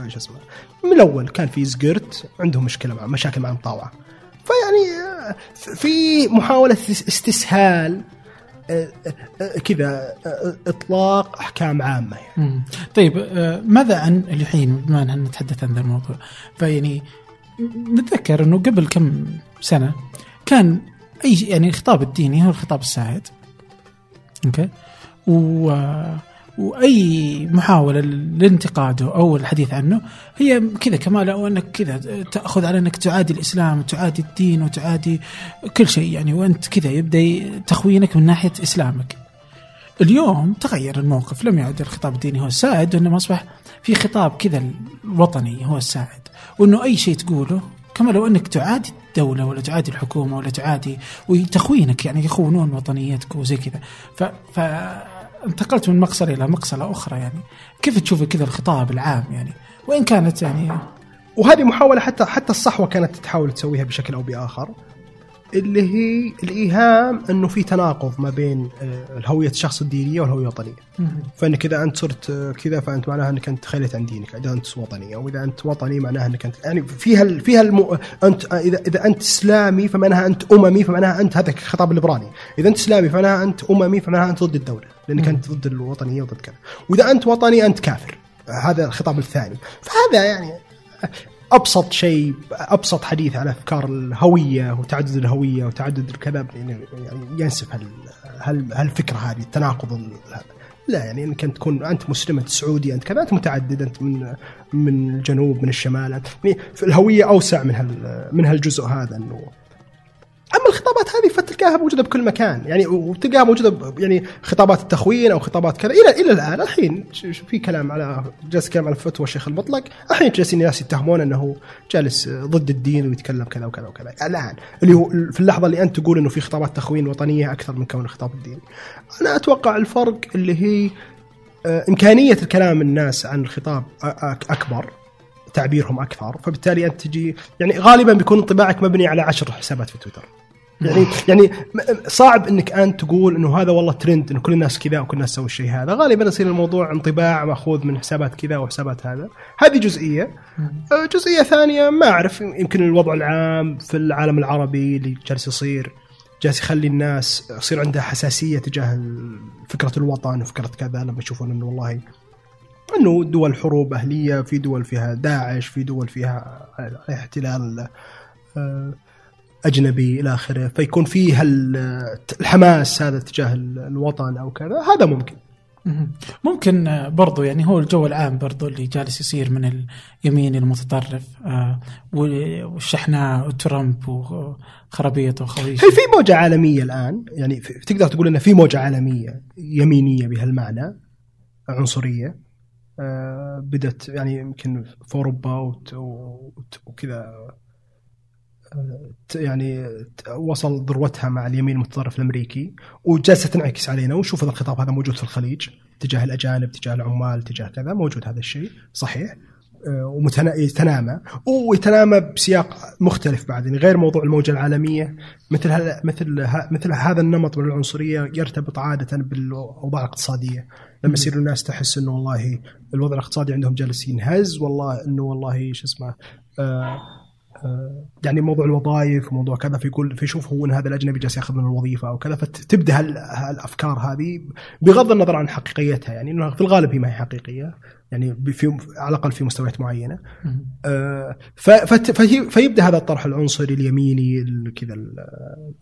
شو اسمه من الأول كان في زقرت عندهم مشكلة مع مشاكل مع المطاوعة. فيعني في محاولة استسهال كذا إطلاق أحكام عامة يعني. طيب ماذا عن الحين بما أن نتحدث عن ذا الموضوع فيعني نتذكر إنه قبل كم سنة كان أي يعني الخطاب الديني هو الخطاب السائد. أوكي و وأي محاولة لانتقاده أو الحديث عنه هي كذا كمال أو أنك كذا تأخذ على أنك تعادي الإسلام وتعادي الدين وتعادي كل شيء يعني وأنت كذا يبدأ تخوينك من ناحية إسلامك. اليوم تغير الموقف لم يعد الخطاب الديني هو السائد وإنما أصبح في خطاب كذا الوطني هو السائد وإنه أي شيء تقوله كما لو أنك تعادي الدولة ولا تعادي الحكومة ولا تعادي وتخوينك يعني يخونون وطنيتك وزي كذا. ف, ف انتقلت من مقصله إلى مقصله أخرى يعني. كيف تشوف كذا الخطاب العام يعني؟ وإن كانت يعني وهذه محاولة حتى حتى الصحوة كانت تحاول تسويها بشكل أو بآخر. اللي هي الإيهام إنه في تناقض ما بين آه، هويه الشخص الدينية والهوية الوطنية. فإنك إذا أنت صرت آه، كذا فأنت معناها إنك أنت تخليت عن دينك إذا أنت وطني أو اذا أنت وطني معناها إنك أنت يعني فيها فيها الم... أنت آه، إذا إذا أنت إسلامي فمعناها أنت أممي فمعناها أنت هذا الخطاب الليبرالي إذا أنت إسلامي فمعناها أنت أممي فمعناها أنت ضد الدولة. لأنك أنت ضد الوطنية وضد كذا. وإذا أنت وطني أنت كافر. هذا الخطاب الثاني. فهذا يعني أبسط شيء أبسط حديث على أفكار الهوية وتعدد الهوية وتعدد الكذا يعني يعني ينسف هال هال هالفكرة هذه التناقض لا يعني انك انت تكون أنت مسلم أنت سعودي أنت كذا أنت متعدد أنت من من الجنوب من الشمال انت يعني الهوية أوسع من هال من هالجزء هذا إنه أما الخطابات هذه فتلقاها موجودة بكل مكان. يعني وتلقاها موجودة يعني خطابات التخوين أو خطابات كذا. إلى إلى الآن الحين في كلام على جالس كلام على فتوى الشيخ المطلق. الحين جالسين ناس يتهمون أنه جالس ضد الدين ويتكلم كذا وكذا وكذا. الآن اللي هو في اللحظة اللي أنت تقول إنه في خطابات تخوين وطنية أكثر من كون خطاب الدين. أنا أتوقع الفرق اللي هي آه، إمكانية الكلام الناس عن الخطاب أكبر تعبيرهم أكثر. فبالتالي أنت تجي يعني غالبا بيكون انطباعك مبني على عشر حسابات في تويتر. يعني يعني صعب إنك أنت تقول إنه هذا والله ترند إنه كل الناس كذا وكل الناس تسوي الشيء هذا. غالبا يصير الموضوع انطباع مأخوذ من حسابات كذا وحسابات هذا. هذه جزئية. آه، جزئية ثانية ما أعرف يمكن الوضع العام في العالم العربي اللي جالس يصير جالس يخلي الناس يصير عندها حساسية تجاه فكرة الوطن وفكرة كذا لما يشوفون إنه والله إنه دول حروب أهلية في دول فيها داعش في دول فيها احتلال آه، أجنبي إلى آخره فيكون فيه ال- الحماس هذا تجاه ال- الوطن أو كذا هذا ممكن. ممكن آه، برضو يعني هو الجو العام برضو اللي جالس يصير من اليمين المتطرف آه، والشحناء وترامب وخرابيط وخويش. في موجة عالمية الآن؟ يعني تقدر تقول إن في موجة عالمية يمينية بهالمعنى عنصرية؟ آه، بدت يعني يمكن في وت- وكذا يعني وصل ذروتها مع اليمين المتطرف الأمريكي وجالسه تنعكس علينا ونشوف هذا الخطاب هذا موجود في الخليج تجاه الأجانب تجاه العمال تجاه كذا موجود هذا الشيء صحيح. ويتنامى ويتنامى بسياق مختلف بعد يعني غير موضوع الموجة العالمية. مثل هذا مثل ه- مثل هذا النمط من العنصرية يرتبط عادة بالاوضاع الاقتصادية. لما يصير الناس تحس إنه والله الوضع الاقتصادي عندهم جالس ينهز والله إنه والله شو اسمه آه آه، يعني موضوع الوظائف وموضوع كذا فيقول فيشوف هو إن هذا الأجنبي جالس ياخذ من الوظيفة أو كذا فتبدأ هال- هالأفكار هذه بغض النظر عن حقيقيتها يعني إنه في الغالب هي ما هي حقيقية يعني في على الأقل في مستويات معينة. آه، فيبدأ هذا الطرح العنصري اليميني ال- كذا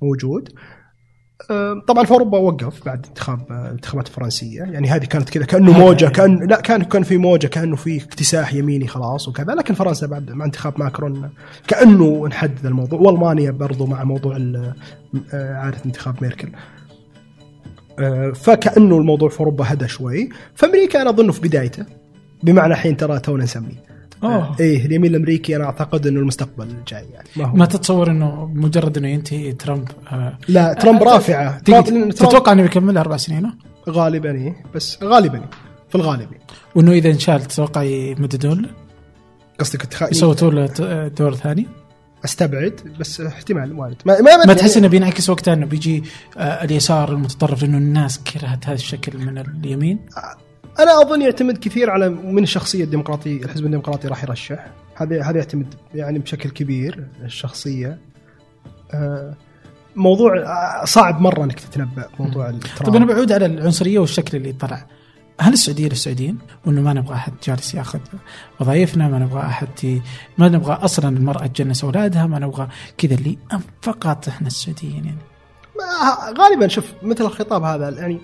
الموجود آه، طبعا في أوروبا وقف بعد انتخاب الانتخابات الفرنسيه يعني هذه كانت كذا كأنه موجة. كأن لا كان كان في موجة كأنه في اكتساح يميني خلاص وكذا. لكن فرنسا بعد مع انتخاب ماكرون كأنه انحدد الموضوع. وألمانيا برضو مع موضوع عارف انتخاب ميركل. آه، فكأنه الموضوع في أوروبا هدى شوي. فامريكا أنا اظنه في بدايته. بمعنى الحين ترى تونا نسميه. أوه. إيه اليمين الأمريكي أنا أعتقد إنه المستقبل الجاي يعني ما هو ما تتصور إنه مجرد إنه ينتهي ترامب آه، لا ترامب رافعة تقدر- ترامب تتوقع إنه بيكمل أربع سنين آه؟ غالبا إيه بس غالبا. في الغالب. وإنه إذا انشال تتوقع يمددون له؟ قصدك تخ... يصوتوا له دور ثاني؟ أستبعد بس احتمال وارد ما ما, ما تحس إنه بينعكس وقتها إنه بيجي آه، اليسار المتطرف لأنه الناس كرهت هذا الشكل من اليمين؟ أنا أظن يعتمد كثير على من الشخصيه الديمقراطيه الحزب الديمقراطي راح يرشح هذا هذا يعتمد يعني بشكل كبير الشخصية آه، موضوع آه، صعب مرة إنك تتنبأ موضوع الترامب. طيب أنا بعود على العنصرية والشكل اللي طلع هل السعودية للسعوديين؟ وانه ما نبغى أحد جالس ياخذ وظائفنا، ما نبغى أحد. ما نبغى أصلا المرأة تجنس أولادها، ما نبغى كذا اللي فقط إحنا السعوديين يعني. غالبا شوف مثل الخطاب هذا يعني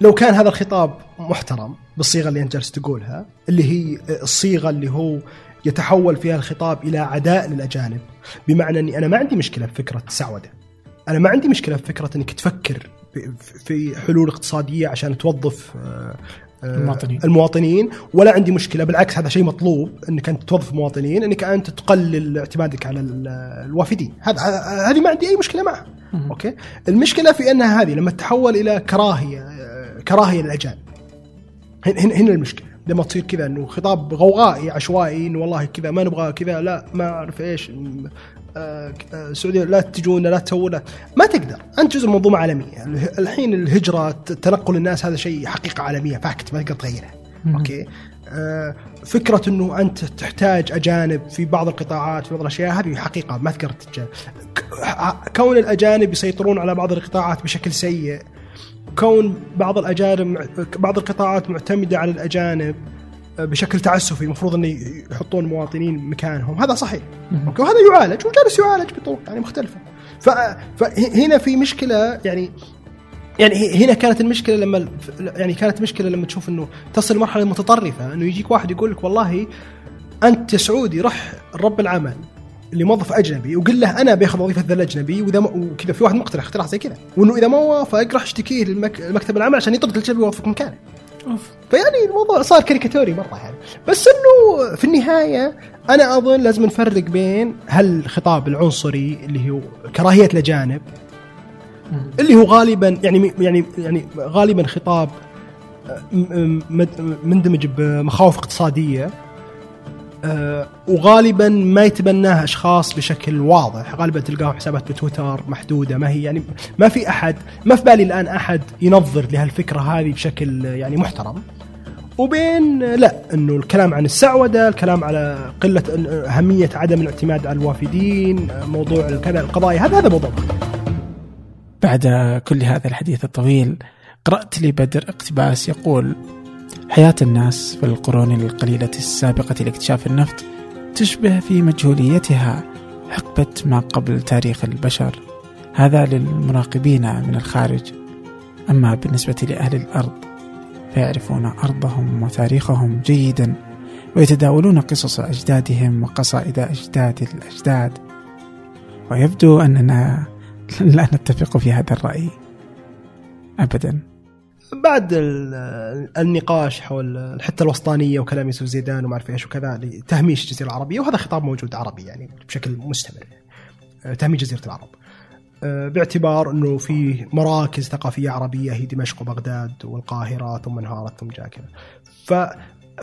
لو كان هذا الخطاب محترم بالصيغة اللي أنت جالس تقولها اللي هي الصيغة اللي هو يتحول فيها الخطاب إلى عداء للأجانب. بمعنى إني أنا ما عندي مشكلة بفكره سعودة. أنا ما عندي مشكلة بفكره إنك تفكر في- حلول اقتصادية عشان توظف آه، آه، المواطنين. المواطنين ولا عندي مشكلة. بالعكس هذا شيء مطلوب إنك أنت توظف مواطنين إنك أنت تقلل اعتمادك على ال- الوافدين. هذا هذه ما عندي أي مشكلة معها. أوكي؟ المشكلة في انها هذه لما تتحول إلى كراهية آه، كراهية للأجانب. هنا هنا المشكلة. لما تصير كذا إنه خطاب غوغائي عشوائي إنه والله كذا ما نبغى كذا لا ما أعرف إيش آه، آه، السعودية لا تجونا لا تسوونا ما تقدر. أنت جزء من منظومة عالمية. الحين الهجرة تنقل الناس هذا شيء حقيقة عالمية fact ما تقدر تغيرها okay؟ آه، فكرة إنه أنت تحتاج أجانب في بعض القطاعات في بعض الأشياء هذه حقيقة ما تقدر كون الأجانب يسيطرون على بعض القطاعات بشكل سيء كون بعض الأجانب بعض القطاعات معتمدة على الأجانب آه، بشكل تعسفي المفروض انه يحطون مواطنين مكانهم. هذا صحيح. okay؟ وهذا يعالج وجالس يعالج بطرق يعني مختلفة. فهنا في مشكلة يعني يعني هنا كانت المشكلة لما يعني كانت مشكلة لما تشوف إنه تصل لمرحله متطرفة إنه يجيك واحد يقول لك والله أنت سعودي رح رب العمل. اللي موظف أجنبي وقل له أنا بياخذ وظيفة ذا الأجنبي وإذا وكذا في واحد مقترح اقتراح زي كذا. وإنه إذا ما وافق راح اشتكيه لمكتب العمل عشان يطرد الاجنبي ويوظفك مكانه. أوف. فيعني الموضوع صار كاريكاتوري مرة يعني. بس إنه في النهاية أنا أظن لازم نفرق بين هل الخطاب العنصري اللي هو كراهية الاجانب اللي هو غالبا يعني يعني يعني غالبا خطاب مد- مندمج بمخاوف اقتصادية آه، وغالبا ما يتبناها أشخاص بشكل واضح. غالبا تلقاهم حسابات بتويتر محدودة. ما هي يعني ما في أحد ما في بالي الآن أحد ينظر لهالفكرة هذه بشكل يعني محترم. وبين لا إنه الكلام عن السعودة، الكلام على قلة أهمية عدم الاعتماد على الوافدين، موضوع كذا القضايا هذا هذا موضوع. بعد كل هذا الحديث الطويل قرأت لي بدر اقتباس يقول حياة الناس في القرون القليلة السابقة لاكتشاف النفط تشبه في مجهوليتها حقبة ما قبل تاريخ البشر. هذا للمراقبين من الخارج. أما بالنسبة لأهل الأرض فيعرفون أرضهم وتاريخهم جيدا ويتداولون قصص أجدادهم وقصائد أجداد الأجداد. ويبدو أننا لا نتفق في هذا الرأي أبدا. بعد ال- النقاش حول الحته الوسطانية وكلام يوسف زيدان وما أعرف إيش وكذا لتهميش الجزيره العربية وهذا خطاب موجود عربي يعني بشكل مستمر. يعني. تهميش جزيرة العرب. آه، باعتبار إنه في مراكز ثقافية عربية هي دمشق وبغداد والقاهرة ثم انهارت ثم جاء كذا. ف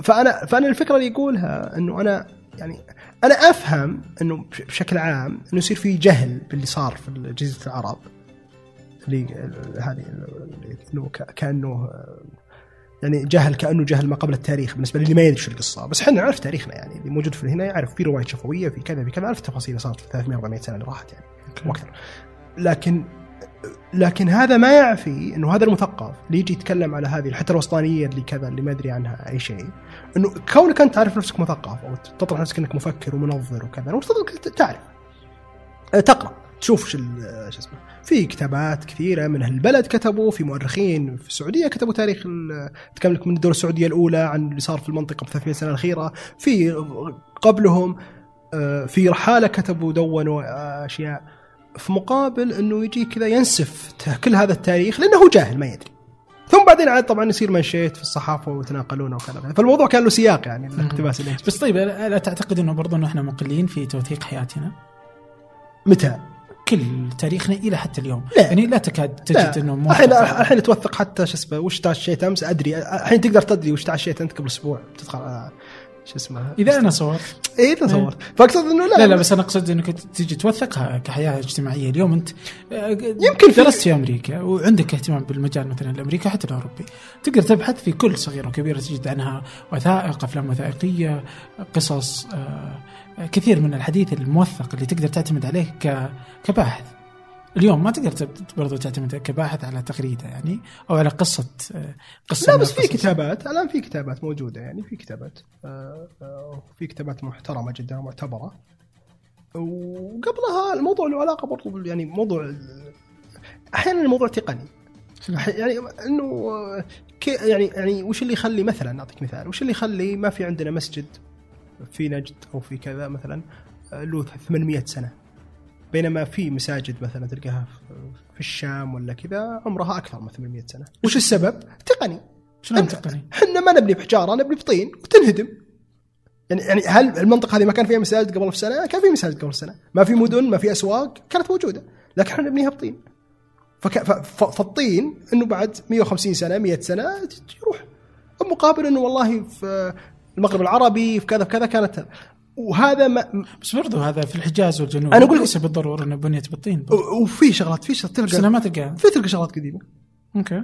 فانا فأنا الفكرة اللي يقولها إنه أنا يعني أنا أفهم إنه بش- بشكل عام إنه يصير في جهل باللي صار في جزيرة العرب. هذه انه كأنه يعني جهل كأنه جهل ما قبل التاريخ بالنسبة للي ما يدري شو القصة. بس إحنا نعرف تاريخنا يعني اللي موجود في هنا يعرف في رواية شفوية في كذا في كذا عرف التفاصيل اللي صارت في 300 400 سنة اللي راحت يعني وأكثر لكن لكن هذا ما يعفي إنه هذا المثقف اللي يجي يتكلم على هذه الحتى الوسطانية اللي كذا اللي ما ادري عنها أي شيء إنه كونك أنت تعرف نفسك مثقف أو تطرح نفسك إنك مفكر ومنظر وكذا انك تعرف. أه، تقرأ. تشوف شو اسمه في كتابات كثيرة من أهل البلد كتبوا في مؤرخين في السعودية كتبوا تاريخ أتكلم لك من الدولة السعودية الأولى عن اللي صار في المنطقة في 300 سنة الأخيرة. في قبلهم آه، في رحالة كتبوا دونوا آه، أشياء. في مقابل إنه يجي كذا ينسف كل هذا التاريخ لأنه جاهل ما يدري. ثم بعدين عاد طبعا يصير منشيت في الصحافة ويتناقلونه وكذا فالموضوع كان له سياق يعني الاقتباس اللي بس طيب لا لا تعتقد إنه برضو إنه إحنا مقلين في توثيق حياتنا؟ متى؟ كل تاريخنا إلى حتى اليوم. لا. يعني لا تكاد تجد لا انه الحين. الحين توثق حتى شو اسمه وش تعشيت أمس؟ أدري. الحين تقدر تدري وش تعشيت أنت قبل أسبوع. تدخل شو اسمه. إذا أنا صورت اي تصور فأقصد إنه لا لا لا بس أنا أقصد إنك تجي توثقها كحياة اجتماعية. اليوم أنت يمكن في- درست في أمريكا وعندك اهتمام بالمجال مثلا الأمريكي حتى الأوروبي. تقدر تبحث في كل صغيرة وكبيرة تجد عنها وثائق أفلام وثائقية قصص آه، كثير من الحديث الموثق اللي تقدر تعتمد عليه كباحث. اليوم ما تقدر برضو تعتمد كباحث على تغريده يعني أو على قصة آه، قصة لا بس في. كتابات الآن في كتابات موجودة يعني في كتابات آه، آه، في كتابات محترمة جدا ومعتبرة. وقبلها الموضوع له علاقة برضو يعني موضوع أحيانا الموضوع تقني. يعني إنه يعني يعني وش اللي يخلي مثلا أعطيك مثال وش اللي يخلي ما في عندنا مسجد في نجد أو في كذا مثلا آه، له 800 سنة بينما في مساجد مثلا تلقاها في- في الشام ولا كذا عمرها أكثر من 800 سنة وش السبب تقني شلون تقني؟ إحنا ما نبني بحجارة نبني بطين وتنهدم يعني يعني هل المنطقة هذه ما كان فيها مساجد قبل سنة؟ كان في مساجد قبل سنة، ما في مدن، ما في أسواق، كانت موجودة، لكن إحنا نبنيها بطين. فك... ف... ف... فالطين إنه بعد 150 سنة 100 سنة يروح. مقابل إنه والله في المغرب العربي في كذا في كذا. كانت وهذا ما بس برضو هذا في الحجاز والجنوب. أنا أقول لك- ليس بالضرورة انه بنيت بالطين وفي شغلات في شغلات. بس تلقى ما تلقاها. في تلقى شغلات قديمة. أوكي.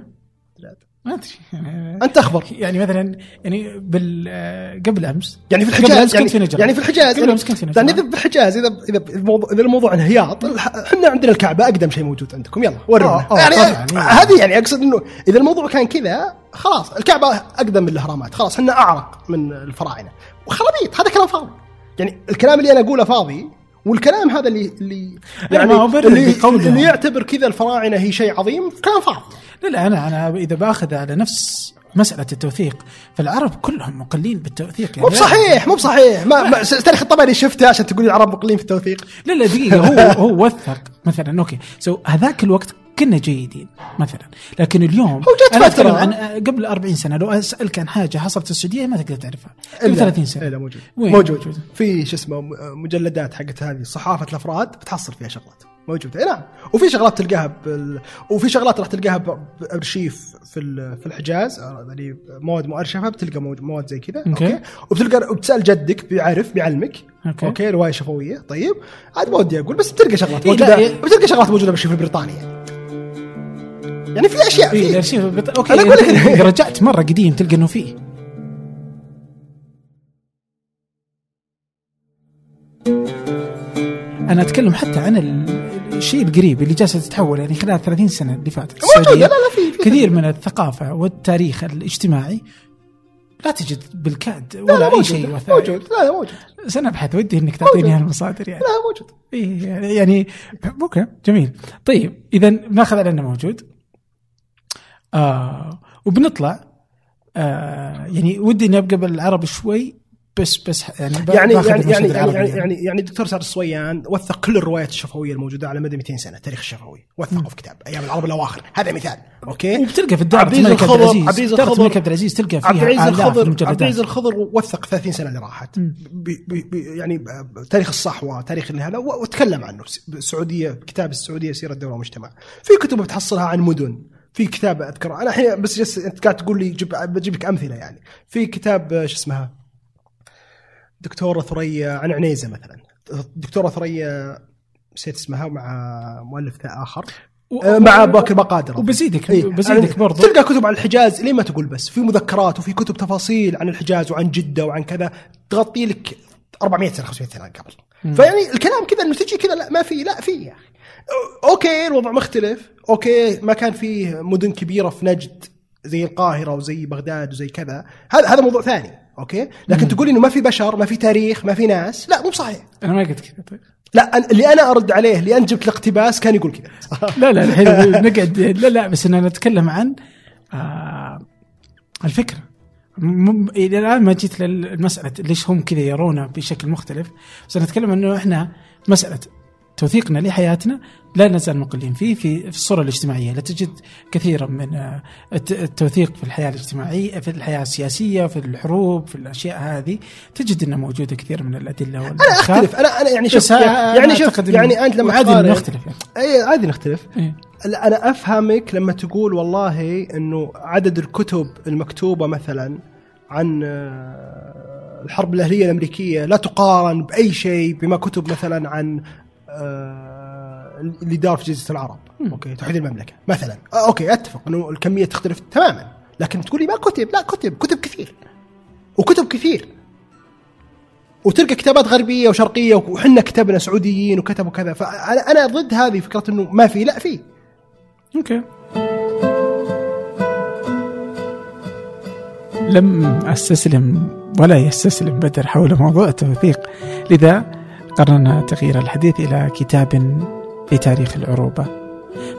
ما أدري. يعني أنت أخبر. يعني مثلا يعني بال قبل أمس. يعني في الحجاز أمس يعني, كنت في. يعني في الحجاز قبل أمس كنت في نجرة. يعني إذا في الحجاز إذا إذا الموضوع إذا الموضوع انهياط إحنا عندنا الكعبة أقدم شيء موجود عندكم. يلا ورونا آه، آه، يعني طبعاً. هذه يعني أقصد إنه إذا الموضوع كان كذا خلاص الكعبة أقدم من الأهرامات. خلاص إحنا أعرق من الفراعنة. وخرابيط هذا كلام فاضي. يعني الكلام اللي أنا أقوله فاضي والكلام هذا اللي اللي برر اللي. اللي يعتبر كذا الفراعنة هي شيء عظيم كلام فاضي. لا لا أنا أنا إذا بأخذ على نفس مسألة التوثيق فالعرب كلهم مقلين بالتوثيق يعني. مو بصحيح مو بصحيح. ما, ما تاريخ الطبري شفته عشان تقول العرب مقلين في التوثيق. لا لا دقيقة. هو هو وثق. مثلا okay. so هذاك الوقت كنا جيدين مثلا. لكن اليوم هو جت فترة. أتكلم عن قبل 40 سنة لو أسألك عن حاجة حصلت في السعودية ما تقدر تعرفها. قبل إلا- 30 سنة. إلا موجود. وين؟ موجود؟ في شو اسمه مجلدات حقت هذه صحافة الأفراد بتحصل فيها شغلات. موجوده إي نعم. وفي شغلات تلقاها بال... وفي شغلات راح تلقاها بأرشيف في في الحجاز. آه، يعني مواد مؤرشفه بتلقى مواد, مواد زي كذا. okay. okay. وبتلقى وبتسأل جدك بيعرف بيعلمك. okay. okay. رواية شفوية. طيب. عاد ما ودي أقول بس بتلقى شغلات موجوده لا، إيه. بتلقى شغلات موجودة بالارشيف البريطاني يعني. يعني في أشياء في الارشيف بت... okay أنا أقول لك رجعت مرة قديم تلقى إنه فيه. أنا أتكلم حتى عن ال- الشيء القريب اللي جالسه تتحول يعني خلال 30 سنة اللي فاتت. لا لا في, في كثير من الثقافة والتاريخ الاجتماعي لا تجد بالكاد لا ولا لا اي شيء وثائقي. موجود. لا لا موجود. سنبحث ودي إنك تعطيني. هالمصادر يعني. لا موجود. إيه يعني- يعني أوكي جميل. طيب اذا بناخذ على إنه موجود. آه وبنطلع. آه يعني ودي إني أبقى بالعربي شوي بس بس يعني يعني يعني يعني يعني, يعني, يعني, يعني الدكتور سعد الصويان وثق كل الروايات الشفوية الموجودة على مدى 200 سنة تاريخ الشفوي. وثقه في كتاب أيام العرب الأواخر. هذا مثال okay؟ وبتلقى في الدار عبد العزيز الملك عبد الخضر العزيز. عبد الملك عبد العزيز تلقى فيها عبد العزيز الخضر. عبد العزيز الخضر وثق 30 سنة اللي راحت. بي بي يعني تاريخ الصحوة تاريخ هذا وتكلم عنه. السعوديه كتاب السعودية سيرة الدولة والمجتمع. في كتب بتحصلها عن مدن. في كتاب اذكر أنا الحين بس جس أنت قاعد تقول لي جيب بجيب لك أمثلة يعني. في كتاب شو اسمها؟ دكتوره ثريا عن عنيزة مثلا. دكتوره ثريا نسيت اسمها مع مؤلف آخر. و- آه، مع باكر بقادر. وبزيدك إيه، بزيدك يعني برضو. تلقى كتب عن الحجاز ليه ما تقول بس؟ في مذكرات وفي كتب تفاصيل عن الحجاز وعن جدة وعن كذا. تغطي لك 400 سنة 500 سنة قبل. فيعني الكلام كذا إنه تجي كذا لا ما في لا في يا أخي o- okay الوضع مختلف. okay ما كان فيه مدن كبيرة في نجد زي القاهرة وزي بغداد وزي كذا. هذا هذا موضوع ثاني okay؟ لكن تقول إنه ما في بشر ما في تاريخ ما في ناس لا مو صحيح. أنا ما قلت كذا طيب. لا اللي أنا أرد عليه اللي أنا جبت الاقتباس كان يقول كذا. لا لا الحين نقعد لا لا بس أنا نتكلم عن آه الفكرة. م- إلى الآن ما جيت للمسألة ليش هم كذا يرونه بشكل مختلف. بس أنا أتكلم إنه إحنا مسألة توثيقنا لحياتنا لا نزال مقلين فيه في في الصورة الاجتماعية لا تجد كثيرا من آه، الت- التوثيق في الحياة الاجتماعية في الحياة السياسية في الحروب في الأشياء هذه تجد أنها موجودة كثير من الأدلة أنا. أختلف أنا أنا يعني شوف يعني شوف يعني أنت لما إنه نختلف يعني. اي عادي نختلف إيه. أنا أفهمك لما تقول والله إنه عدد الكتب المكتوبة مثلا عن آه، الحرب الأهلية الأمريكية لا تقارن بأي شيء بما كتب مثلا عن اللي دار في جزيرة العرب. okay توحيد المملكة مثلا. آه، okay أتفق إنه الكمية تختلف تماما. لكن تقولي ما كتب لا كتب كتب كثير. وكتب كثير. وتلقى كتابات غربية وشرقية وحنا كتبنا سعوديين وكتبوا كذا. فانا أنا ضد هذه فكرة إنه ما في لا في. أوكي. لم أستسلم ولا يستسلم بدر حول موضوع التوثيق لذا قررنا تغيير الحديث إلى كتاب في تاريخ العروبه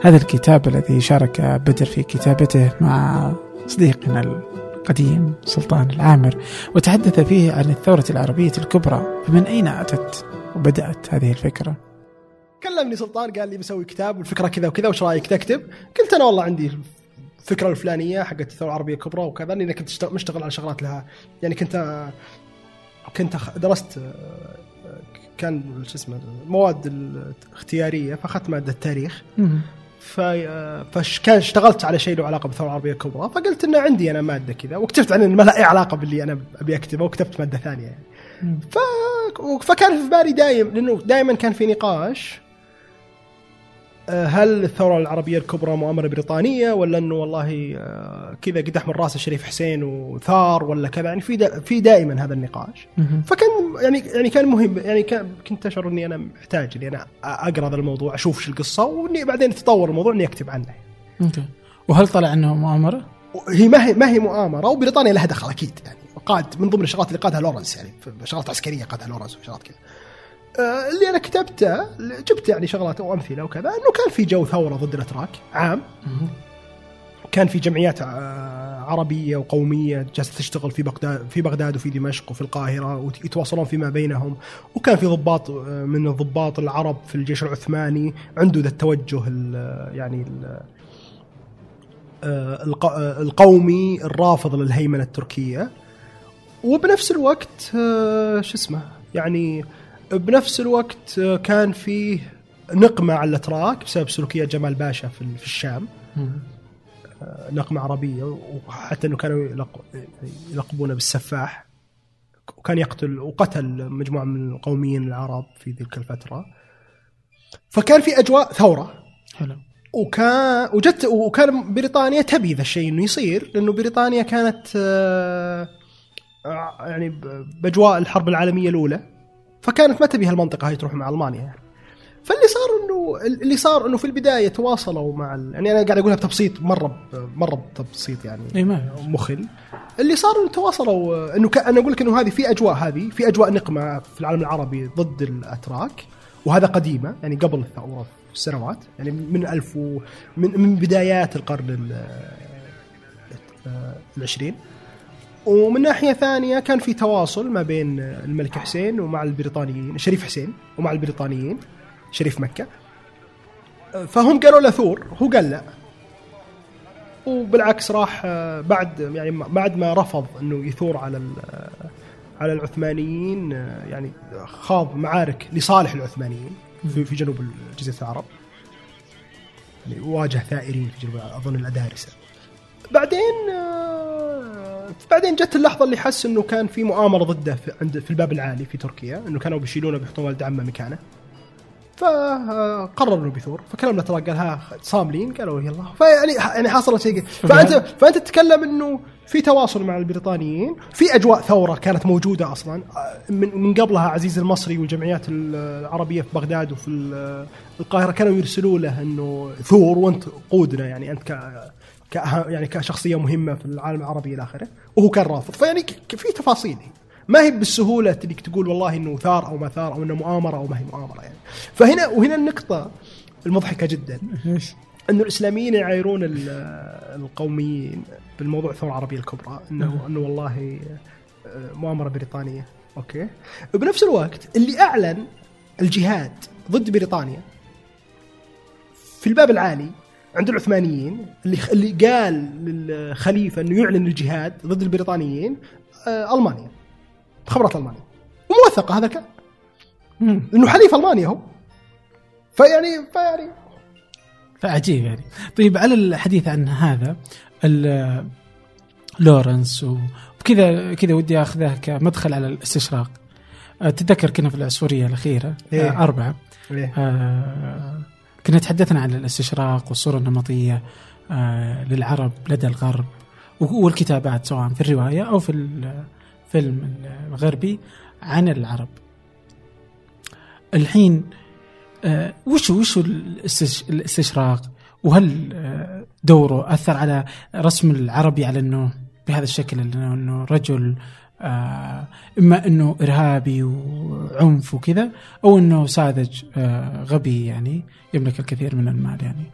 هذا الكتاب الذي شارك بدر في كتابته مع صديقنا القديم سلطان العامر وتحدث فيه عن الثورة العربية الكبرى فمن أين أتت وبدأت هذه الفكرة؟ كلمني سلطان قال لي بسوي كتاب والفكرة كذا وكذا وش رأيك تكتب؟ قلت أنا والله عندي الفكرة الفلانية حقت الثورة العربية الكبرى وكذا لأني كنت مشتغل على شغلات لها. يعني كنت كنت درست آه، كان شو اسمه المواد الاختيارية فأخذت مادة التاريخ. فكان اشتغلت على شيء له علاقة بالثورة العربية الكبرى فقلت إنه عندي أنا مادة كذا واكتشفت عن ما لها أي علاقة باللي أنا أبي أكتبه وكتبت مادة ثانية. يعني. ف... فكان في بالي دايم لأنه دائما كان في نقاش. آه، هل الثورة العربية الكبرى مؤامرة بريطانية ولا إنه والله آه، كذا قدح من رأس الشريف حسين وثار ولا كذا يعني في دا في دائما هذا النقاش فكان يعني يعني كان مهم يعني كان كنت أشعر إني أنا محتاج إني أنا أقرأ هذا الموضوع أشوف شو القصة وإني بعدين تطور الموضوع إني أكتب عنه. أوكي وهل طلع إنه مؤامرة؟ هي ما هي ما هي مؤامرة وبريطانيا لها دخل أكيد يعني قاد من ضمن الشغلات اللي قادها لورنس يعني شغلات عسكرية قادها لورنس وشغلات كذا. آه، اللي أنا كتبته جبت يعني شغلات وامثله وكذا إنه كان في جو ثورة ضد الأتراك عام. كان في جمعيات آه، عربية وقومية جالسة تشتغل في بغداد في بغداد وفي دمشق وفي القاهرة ويتواصلون فيما بينهم. وكان في ضباط آه، من الضباط العرب في الجيش العثماني عنده ذا التوجه ال يعني ال القومي الرافض للهيمنة التركية. وبنفس الوقت شو اسمه يعني بنفس الوقت كان فيه نقمة على الأتراك بسبب سلوكيات جمال باشا في الشام. آه، نقمة عربية وحتى أنه كانوا يلقبونه بالسفاح. وكان يقتل وقتل مجموعة من القوميين العرب في تلك الفترة. فكان في أجواء ثورة. حلو. وكان وجت وكان بريطانيا تبي ذا الشيء إنه يصير لأنه بريطانيا كانت آه، يعني بأجواء الحرب العالمية الأولى. فكانت ما تبي هالمنطقة هاي تروح مع ألمانيا يعني. فاللي صار إنه اللي صار إنه في البداية تواصلوا مع ال... يعني أنا قاعد أقولها بتبسيط مرة مرة بتبسيط يعني إي ما مخل. اللي صار إنه تواصلوا إنه ك... أنا أقول لك إنه هذه في أجواء هذه في أجواء نقمة في العالم العربي ضد الأتراك وهذا قديمة يعني قبل الثوره السنوات يعني من ألف و... من من بدايات القرن العشرين. ومن ناحية ثانية كان في تواصل ما بين الملك حسين ومع البريطانيين شريف حسين ومع البريطانيين شريف مكة. فهم قالوا له ثور هو قال لا. وبالعكس راح بعد يعني بعد ما رفض إنه يثور على على العثمانيين يعني خاض معارك لصالح العثمانيين في, جنوب جزيره العرب. يعني واجه ثائرين في جنوب أظن الأدارسة. بعدين بعدين جت اللحظة اللي حس إنه كان في مؤامرة ضده في عند في الباب العالي في تركيا إنه كانوا بيشيلونه بيحطون ولد عمه مكانه. فقرر إنه بيثور. فكلمنا ترى قال ها صاملين؟ قالوا يلا. فيعني يعني حصل شيء فانت فأنت تتكلم إنه في تواصل مع البريطانيين في أجواء ثورة كانت موجودة أصلا من من قبلها عزيز المصري والجمعيات العربية في بغداد وفي القاهرة كانوا يرسلوا له إنه ثور وأنت قودنا يعني أنت يعني كشخصية مهمة في العالم العربي إلى آخره وهو كان رافض. فيعني في تفاصيل. ما هي بالسهولة إنك تقول والله إنه ثار أو ما ثار أو إنه مؤامرة أو ما هي مؤامرة يعني. فهنا وهنا النقطة المضحكة جدا. انه الإسلاميين يعايرون القوميين بالموضوع الثورة العربية الكبرى انه إنه والله آه، مؤامرة بريطانية. أوكي؟ بنفس الوقت اللي أعلن الجهاد ضد بريطانيا في الباب العالي عند العثمانيين اللي اللي قال للخليفة إنه يعلن الجهاد ضد البريطانيين آه ألمانيا مخابرات ألمانيا. وموثقة هذا كان لأنه حليف ألمانيا هو. فيعني فيعني فعجيب يعني. طيب على الحديث عن هذا لورنس وكذا كذا ودي أخذه كمدخل على الاستشراق. آه، تتذكر كنا في العصفورية الأخيرة إيه؟ آه أربعة. إيه؟ آه كنا تحدثنا عن الاستشراق والصورة النمطية آه، للعرب لدى الغرب والكتابات سواء في الرواية أو في الفيلم الغربي عن العرب. الحين آه، وش وش الاستشراق؟ وهل آه، دوره أثر على رسم العربي على أنه بهذا الشكل أنه رجل إما إنه إرهابي وعنف وكذا أو إنه ساذج آه غبي يعني يملك الكثير من المال يعني.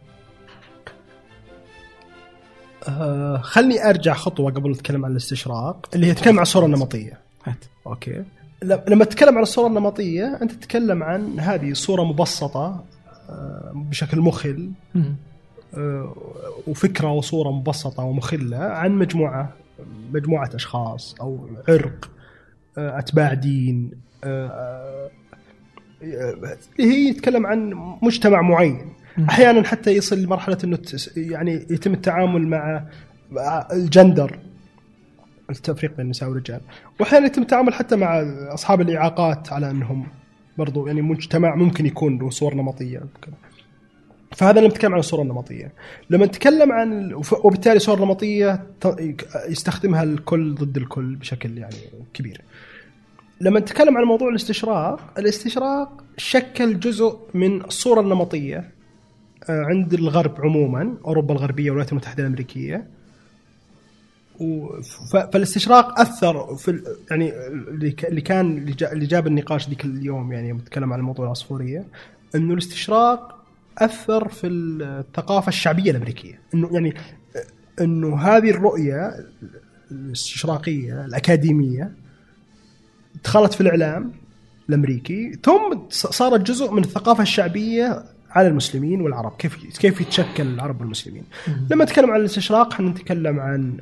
آه خلني أرجع خطوة قبل نتكلم عن الاستشراق اللي هي تتكلم عن الصورة النمطية. هات. أوكي. لما تتكلم عن الصورة النمطية أنت تتكلم عن هذه صورة مبسطة آه، بشكل مخل آه، وفكرة وصورة مبسطة ومخلة عن مجموعة مجموعة أشخاص أو عرق آه، أتباع دين اللي هي يتكلم عن مجتمع معين. أحيانا حتى يصل لمرحلة إنه يعني يتم التعامل مع مع الجندر التفريق بين النساء والرجال. واحيانا يتم التعامل حتى مع أصحاب الإعاقات على أنهم برضو يعني مجتمع ممكن يكون له صور نمطية. وكذا. فهذا لما نتكلم عن الصورة النمطية. لما نتكلم عن وبالتالي الصورة النمطيه يستخدمها الكل ضد الكل بشكل يعني كبير. لما نتكلم عن موضوع الاستشراق الاستشراق شكل جزء من الصورة النمطية آه، عند الغرب عموما أوروبا الغربية والولايات المتحدة الأمريكية. فالاستشراق أثر في يعني اللي كان اللي جا- اللي جاب النقاش ذيك اليوم يعني نتكلم عن الموضوع العصفورية إنه الاستشراق اثر في الثقافة الشعبية الأمريكية. إنه يعني إنه هذه الرؤية الاستشراقيه الأكاديمية دخلت في الإعلام الأمريكي ثم صارت جزء من الثقافة الشعبية على المسلمين والعرب. كيف كيف يتشكل العرب والمسلمين؟ لما نتكلم عن الاستشراق إحنا نتكلم عن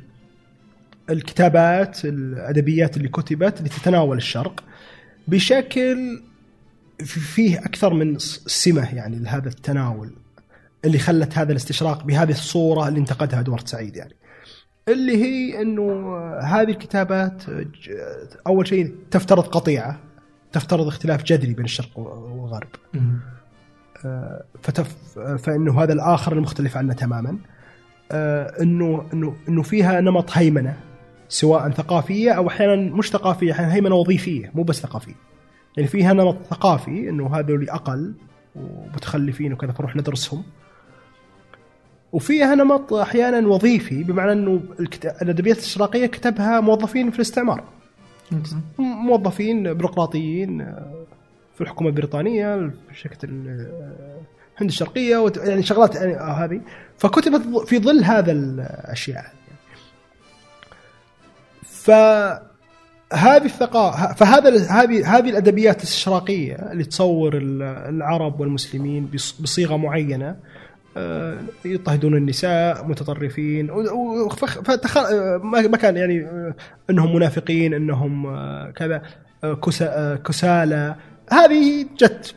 الكتابات الأدبيات اللي كتبت اللي تتناول الشرق بشكل فيه أكثر من سمة يعني لهذا التناول اللي خلت هذا الاستشراق بهذه الصورة اللي انتقدها إدوارد سعيد يعني. اللي هي إنه هذه الكتابات أول شيء تفترض قطيعة تفترض اختلاف جذري بين الشرق والغرب. آه، فتف فإنه هذا الآخر المختلف عنا تماما. آه، انه انه إنه فيها نمط هيمنة سواء ثقافية أو أحيانا مش ثقافية أحيانا هيمنة وظيفية مو بس ثقافية. يعني فيها نمط ثقافي إنه هذول أقل ومتخلفين وكذا فنروح ندرسهم. وفيها نمط أحيانا وظيفي بمعنى إنه الأدبيات الإشراقية كتبها موظفين في الاستعمار. موظفين بيروقراطيين في الحكومة البريطانية في شركة ال- الهند الشرقية يعني شغلات يعني آه، هذه. فكتبت في ظل هذا الأشياء. فهذه الثقافه فهذا هذه هذه الأدبيات الاستشراقيه اللي تصور ال- العرب والمسلمين بص- بصيغة معينة آه، يضطهدون النساء متطرفين ما كان يعني آه، إنهم منافقين إنهم آه، كذا كسا- كسالى. هذه جت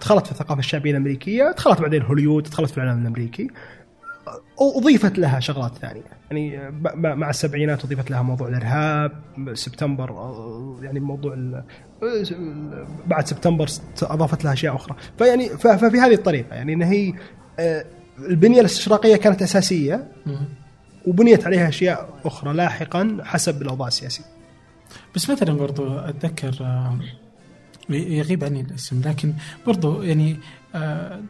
دخلت في الثقافة الشعبية الأمريكية دخلت بعدين هوليوود دخلت في الاعلام الأمريكي. أضيفت لها شغلات ثانية يعني مع السبعينات أضيفت لها موضوع الإرهاب سبتمبر آه، يعني موضوع ال- بعد سبتمبر أضافت لها أشياء أخرى فيعني ففي هذه الطريقة يعني إن هي آه، البنية الاستشراقية كانت أساسية. وبنيت عليها أشياء أخرى لاحقا حسب الأوضاع السياسية. بس مثلا برضو أتذكر آه، يغيب عني الاسم لكن برضو يعني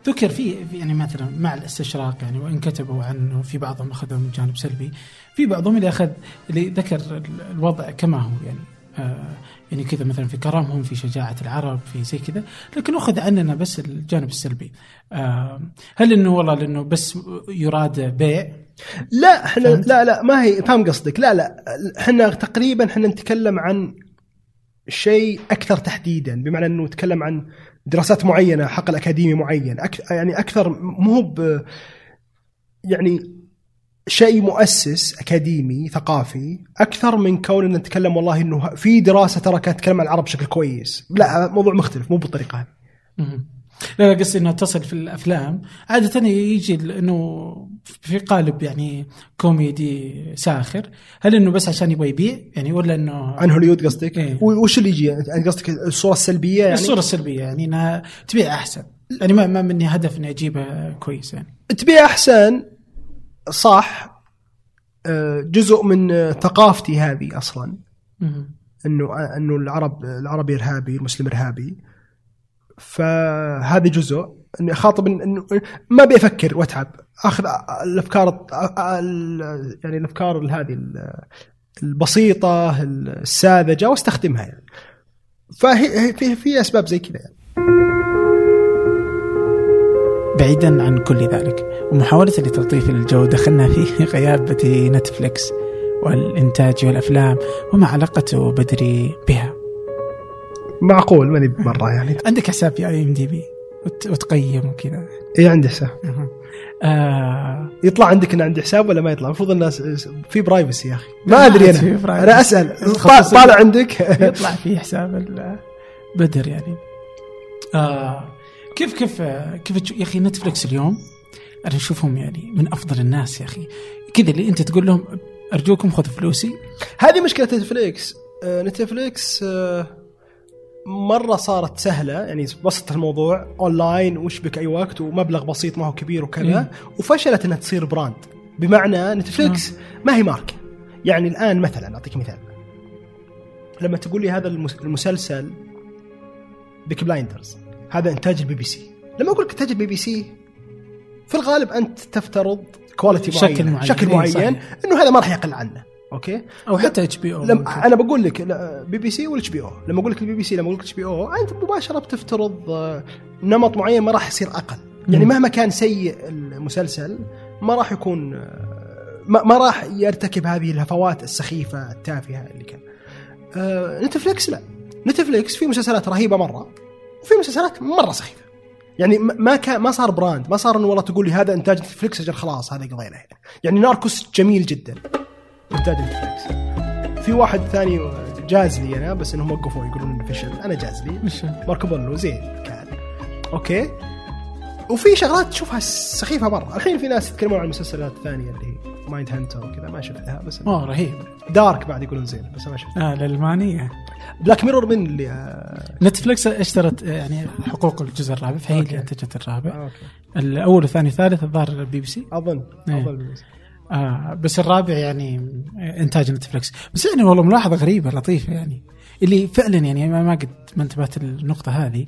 ذكر في يعني مثلا مع الاستشراق يعني وإن كتبوا عنه في بعضهم اخذوا من جانب سلبي في بعضهم اللي اخذ اللي ذكر ال- الوضع كما هو يعني. آه، يعني كذا مثلا في كرمهم في شجاعة العرب في زي كذا لكن أخذ عننا بس الجانب السلبي. آه، هل أنه والله لأنه بس يراد بيع؟ لا إحنا؟ لا لا ما هي فاهم قصدك. لا لا إحنا تقريبا إحنا نتكلم عن شيء أكثر تحديدا بمعنى إنه نتكلم عن دراسات معينة حقل اكاديمي معين. أك يعني أكثر مو يعني شيء مؤسس أكاديمي ثقافي أكثر من كون إن نتكلم والله إنه في دراسة ترى كانت تتكلم عن العرب بشكل كويس. لا موضوع مختلف مو بالطريقة هذه. لا لا قصدي انه تصل في الأفلام. عادة يجي إنه في قالب يعني كوميدي ساخر. هل إنه بس عشان يبغى يبيع؟ يعني ولا إنه عن هوليود قصدك؟ إيه. وش اللي يجي؟ يعني قصدك الصورة السلبية يعني؟ الصورة السلبية يعني إنها تبيع أحسن. يعني ما ما مني هدف إني أجيبها كويس يعني. تبيع أحسن؟ صح. آه، جزء من ثقافتي هذه أصلا. انه إنه العرب العربي إرهابي المسلم إرهابي. فهذا جزء. إني أخاطب انه ما أبي أفكر وأتعب. أخذ الأفكار ال- يعني الأفكار هذه ال- البسيطة الساذجة وأستخدمها يعني. فهي في في أسباب زي كذا يعني. بعيدا عن كل ذلك ومحاولة لتلطيف الجو دخلنا في غيابة Netflix والإنتاج والأفلام وما علاقته بدري بها. معقول ماني مرة يعني. عندك حساب في IMDb وتقيم وكذا. اي عندي حساب. آه. يطلع عندك إن عندي حساب ولا ما يطلع؟ المفروض الناس في privacy يا أخي. ما أدري أنا. أنا أسأل. طالع عندك. يطلع في حساب بدر يعني. آه. كيف كيف كيف يا أخي Netflix اليوم أنا أشوفهم يعني من أفضل الناس يا أخي. كذا اللي أنت تقول لهم أرجوكم خذوا فلوسي. هذه مشكلة Netflix آه، Netflix آه، مرة صارت سهلة يعني بسط الموضوع اونلاين وشبك أي وقت ومبلغ بسيط ما هو كبير وكذا مم. وفشلت إنها تصير brand بمعنى Netflix ما هي ماركه يعني الآن مثلا أعطيك مثال لما تقول لي هذا المس- المسلسل Peaky Blinders هذا إنتاج البي بي سي لما أقول لك إنتاج البي بي سي في الغالب أنت تفترض quality شكل معين معين. شكل إيه، معين صحيح. إنه هذا ما راح يقل عنه أوكي؟ أو حتى HBO لما أنا بقول لك بي بي سي ولا HBO لما أقول لك البي بي سي لما أقول لك HBO أنت مباشرة بتفترض آه، نمط معين ما راح يصير أقل. يعني. مهما كان سيء المسلسل ما راح يكون آه، ما, ما راح يرتكب هذه الهفوات السخيفة التافهة اللي كان. آه Netflix لا. Netflix في مسلسلات رهيبة مرة وفي مسلسلات مرة سخيفة. يعني ما ما كان ما صار brand ما صار إنه والله تقول لي هذا إنتاج Netflix أجل خلاص هذا قضينا. يعني Narcos جميل جدا. انتاج Netflix في واحد ثاني جاز لي أنا بس إنهم وقفوا يقولون إنه فشل أنا جاز لي. Marco Polo زين كان. okay. وفي شغلات تشوفها سخيفة مرة. الحين في ناس يتكلمون عن المسلسلات الثانية اللي هي Mindhunter وكذا ما شفتها بس اوه رهيب. Dark بعد يقولون زين بس ما شفتها. آه الالمانيه Black Mirror من اللي آه، Netflix اشترت آه، يعني حقوق الجزء الرابع فهي اللي okay. أنتجت الرابع. آه، okay. الأول والثاني والثالث الظاهر البي بي سي. أظن. إيه. أظن آه بس الرابع يعني إنتاج Netflix بس يعني والله ملاحظة غريبة لطيفة يعني. اللي فعلا يعني ما قد ما انتبهت النقطه هذه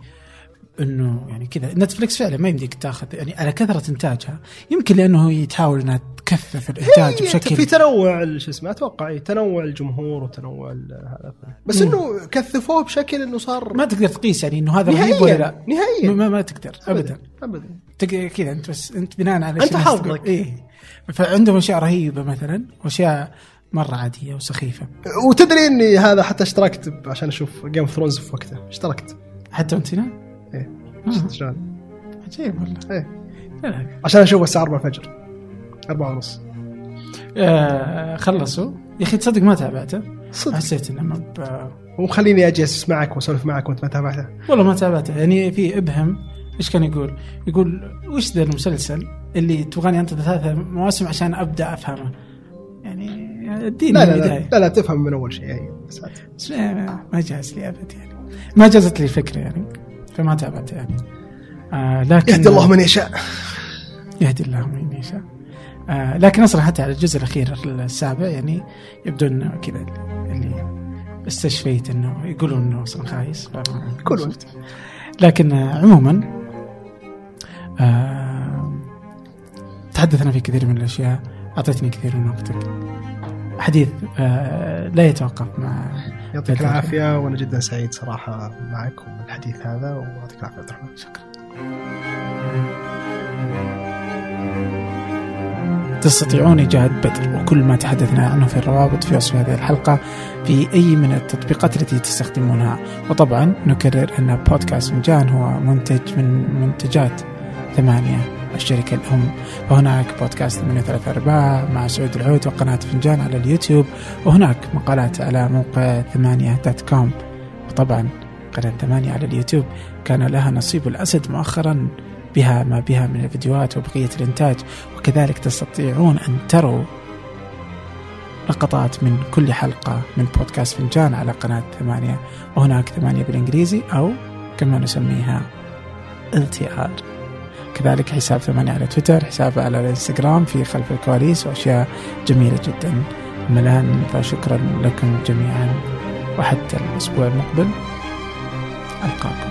إنه يعني كذا. نتفلكس فعلا ما يمديك تاخذ يعني على كثرة إنتاجها. يمكن لأنه هي تحاول إنها تكثف الإنتاج هي بشكل في تنوع شو اسمه أتوقع إيه، تنوع الجمهور وتنوع هذا. بس مم. إنه كثفوه بشكل إنه صار ما تقدر تقيس يعني إنه هذا رهيب ولا لا. نهائيا. نهائيا ما, ما تقدر ابدا ابدا. تق- كذا أنت بس أنت بناء على الناس حظك. إيه. فعندهم أشياء رهيبة مثلا وأشياء مرة عادية وسخيفة. وتدري إني هذا حتى اشتركت عشان أشوف Game of Thrones في وقته. اشتركت. حتى وانت هنا إيه. آه. شلون؟ عجيب والله. إيه. لا لا. عشان أشوف الساعة 4 الفجر. 4 ونص. آه خلصوا. يا أخي تصدق ما تابعته. صدق. حسيت إنه ما ب... ومخليني أجلس معك وأسولف معك وأنت ما تابعته. والله ما تابعته. يعني في إبهم إيش كان يقول؟ يقول وش ذا المسلسل اللي تبغاني انتظر ثلاثة مواسم عشان أبدأ أفهمه؟ يعني اديني لا لا, لا لا لا تفهم من أول شيء هي بس. بس ما جاز لي أبد يعني. ما جازت لي الفكرة يعني فما تابعته يعني. آه لكن يهدي الله من يشاء. يهدي الله من يشاء. آه لكن أصلا حتى على الجزء الأخير السابع يعني يبدو انه كذا اللي استشفيت إنه يقولون إنه أصلا خايس. يقولون. لكن آه عموما آه تحدثنا في كثير من الأشياء أعطيتني كثير من وقتك. حديث آه لا يتوقف مع يعطيك. العافية وأنا جدا سعيد صراحة معك وبالحديث هذا ويعطيك العافية عبد الرحمن. شكرا. تستطيعون إيجاد بدر وكل ما تحدثنا عنه في الروابط في وصف هذه الحلقة في أي من التطبيقات التي تستخدمونها. وطبعا نكرر أن بودكاست فنجان هو منتج من منتجات ثمانية الشركة الأم. وهناك بودكاست من ثلاثة أرباع مع سعود العود وقناة فنجان على اليوتيوب. وهناك مقالات على موقع ثمانية dot com وطبعا قناة ثمانية على اليوتيوب. كان لها نصيب الأسد مؤخرا بها ما بها من الفيديوهات وبقية الإنتاج. وكذلك تستطيعون أن تروا لقطات من كل حلقة من بودكاست فنجان على قناة ثمانية. وهناك ثمانية بالإنجليزي أو كما نسميها LTR كذلك حساب ثمانية على تويتر حساب على الإنستغرام في خلف الكواليس وأشياء جميلة جدا. الآن فشكرا لكم جميعا وحتى الأسبوع المقبل. ألقاكم.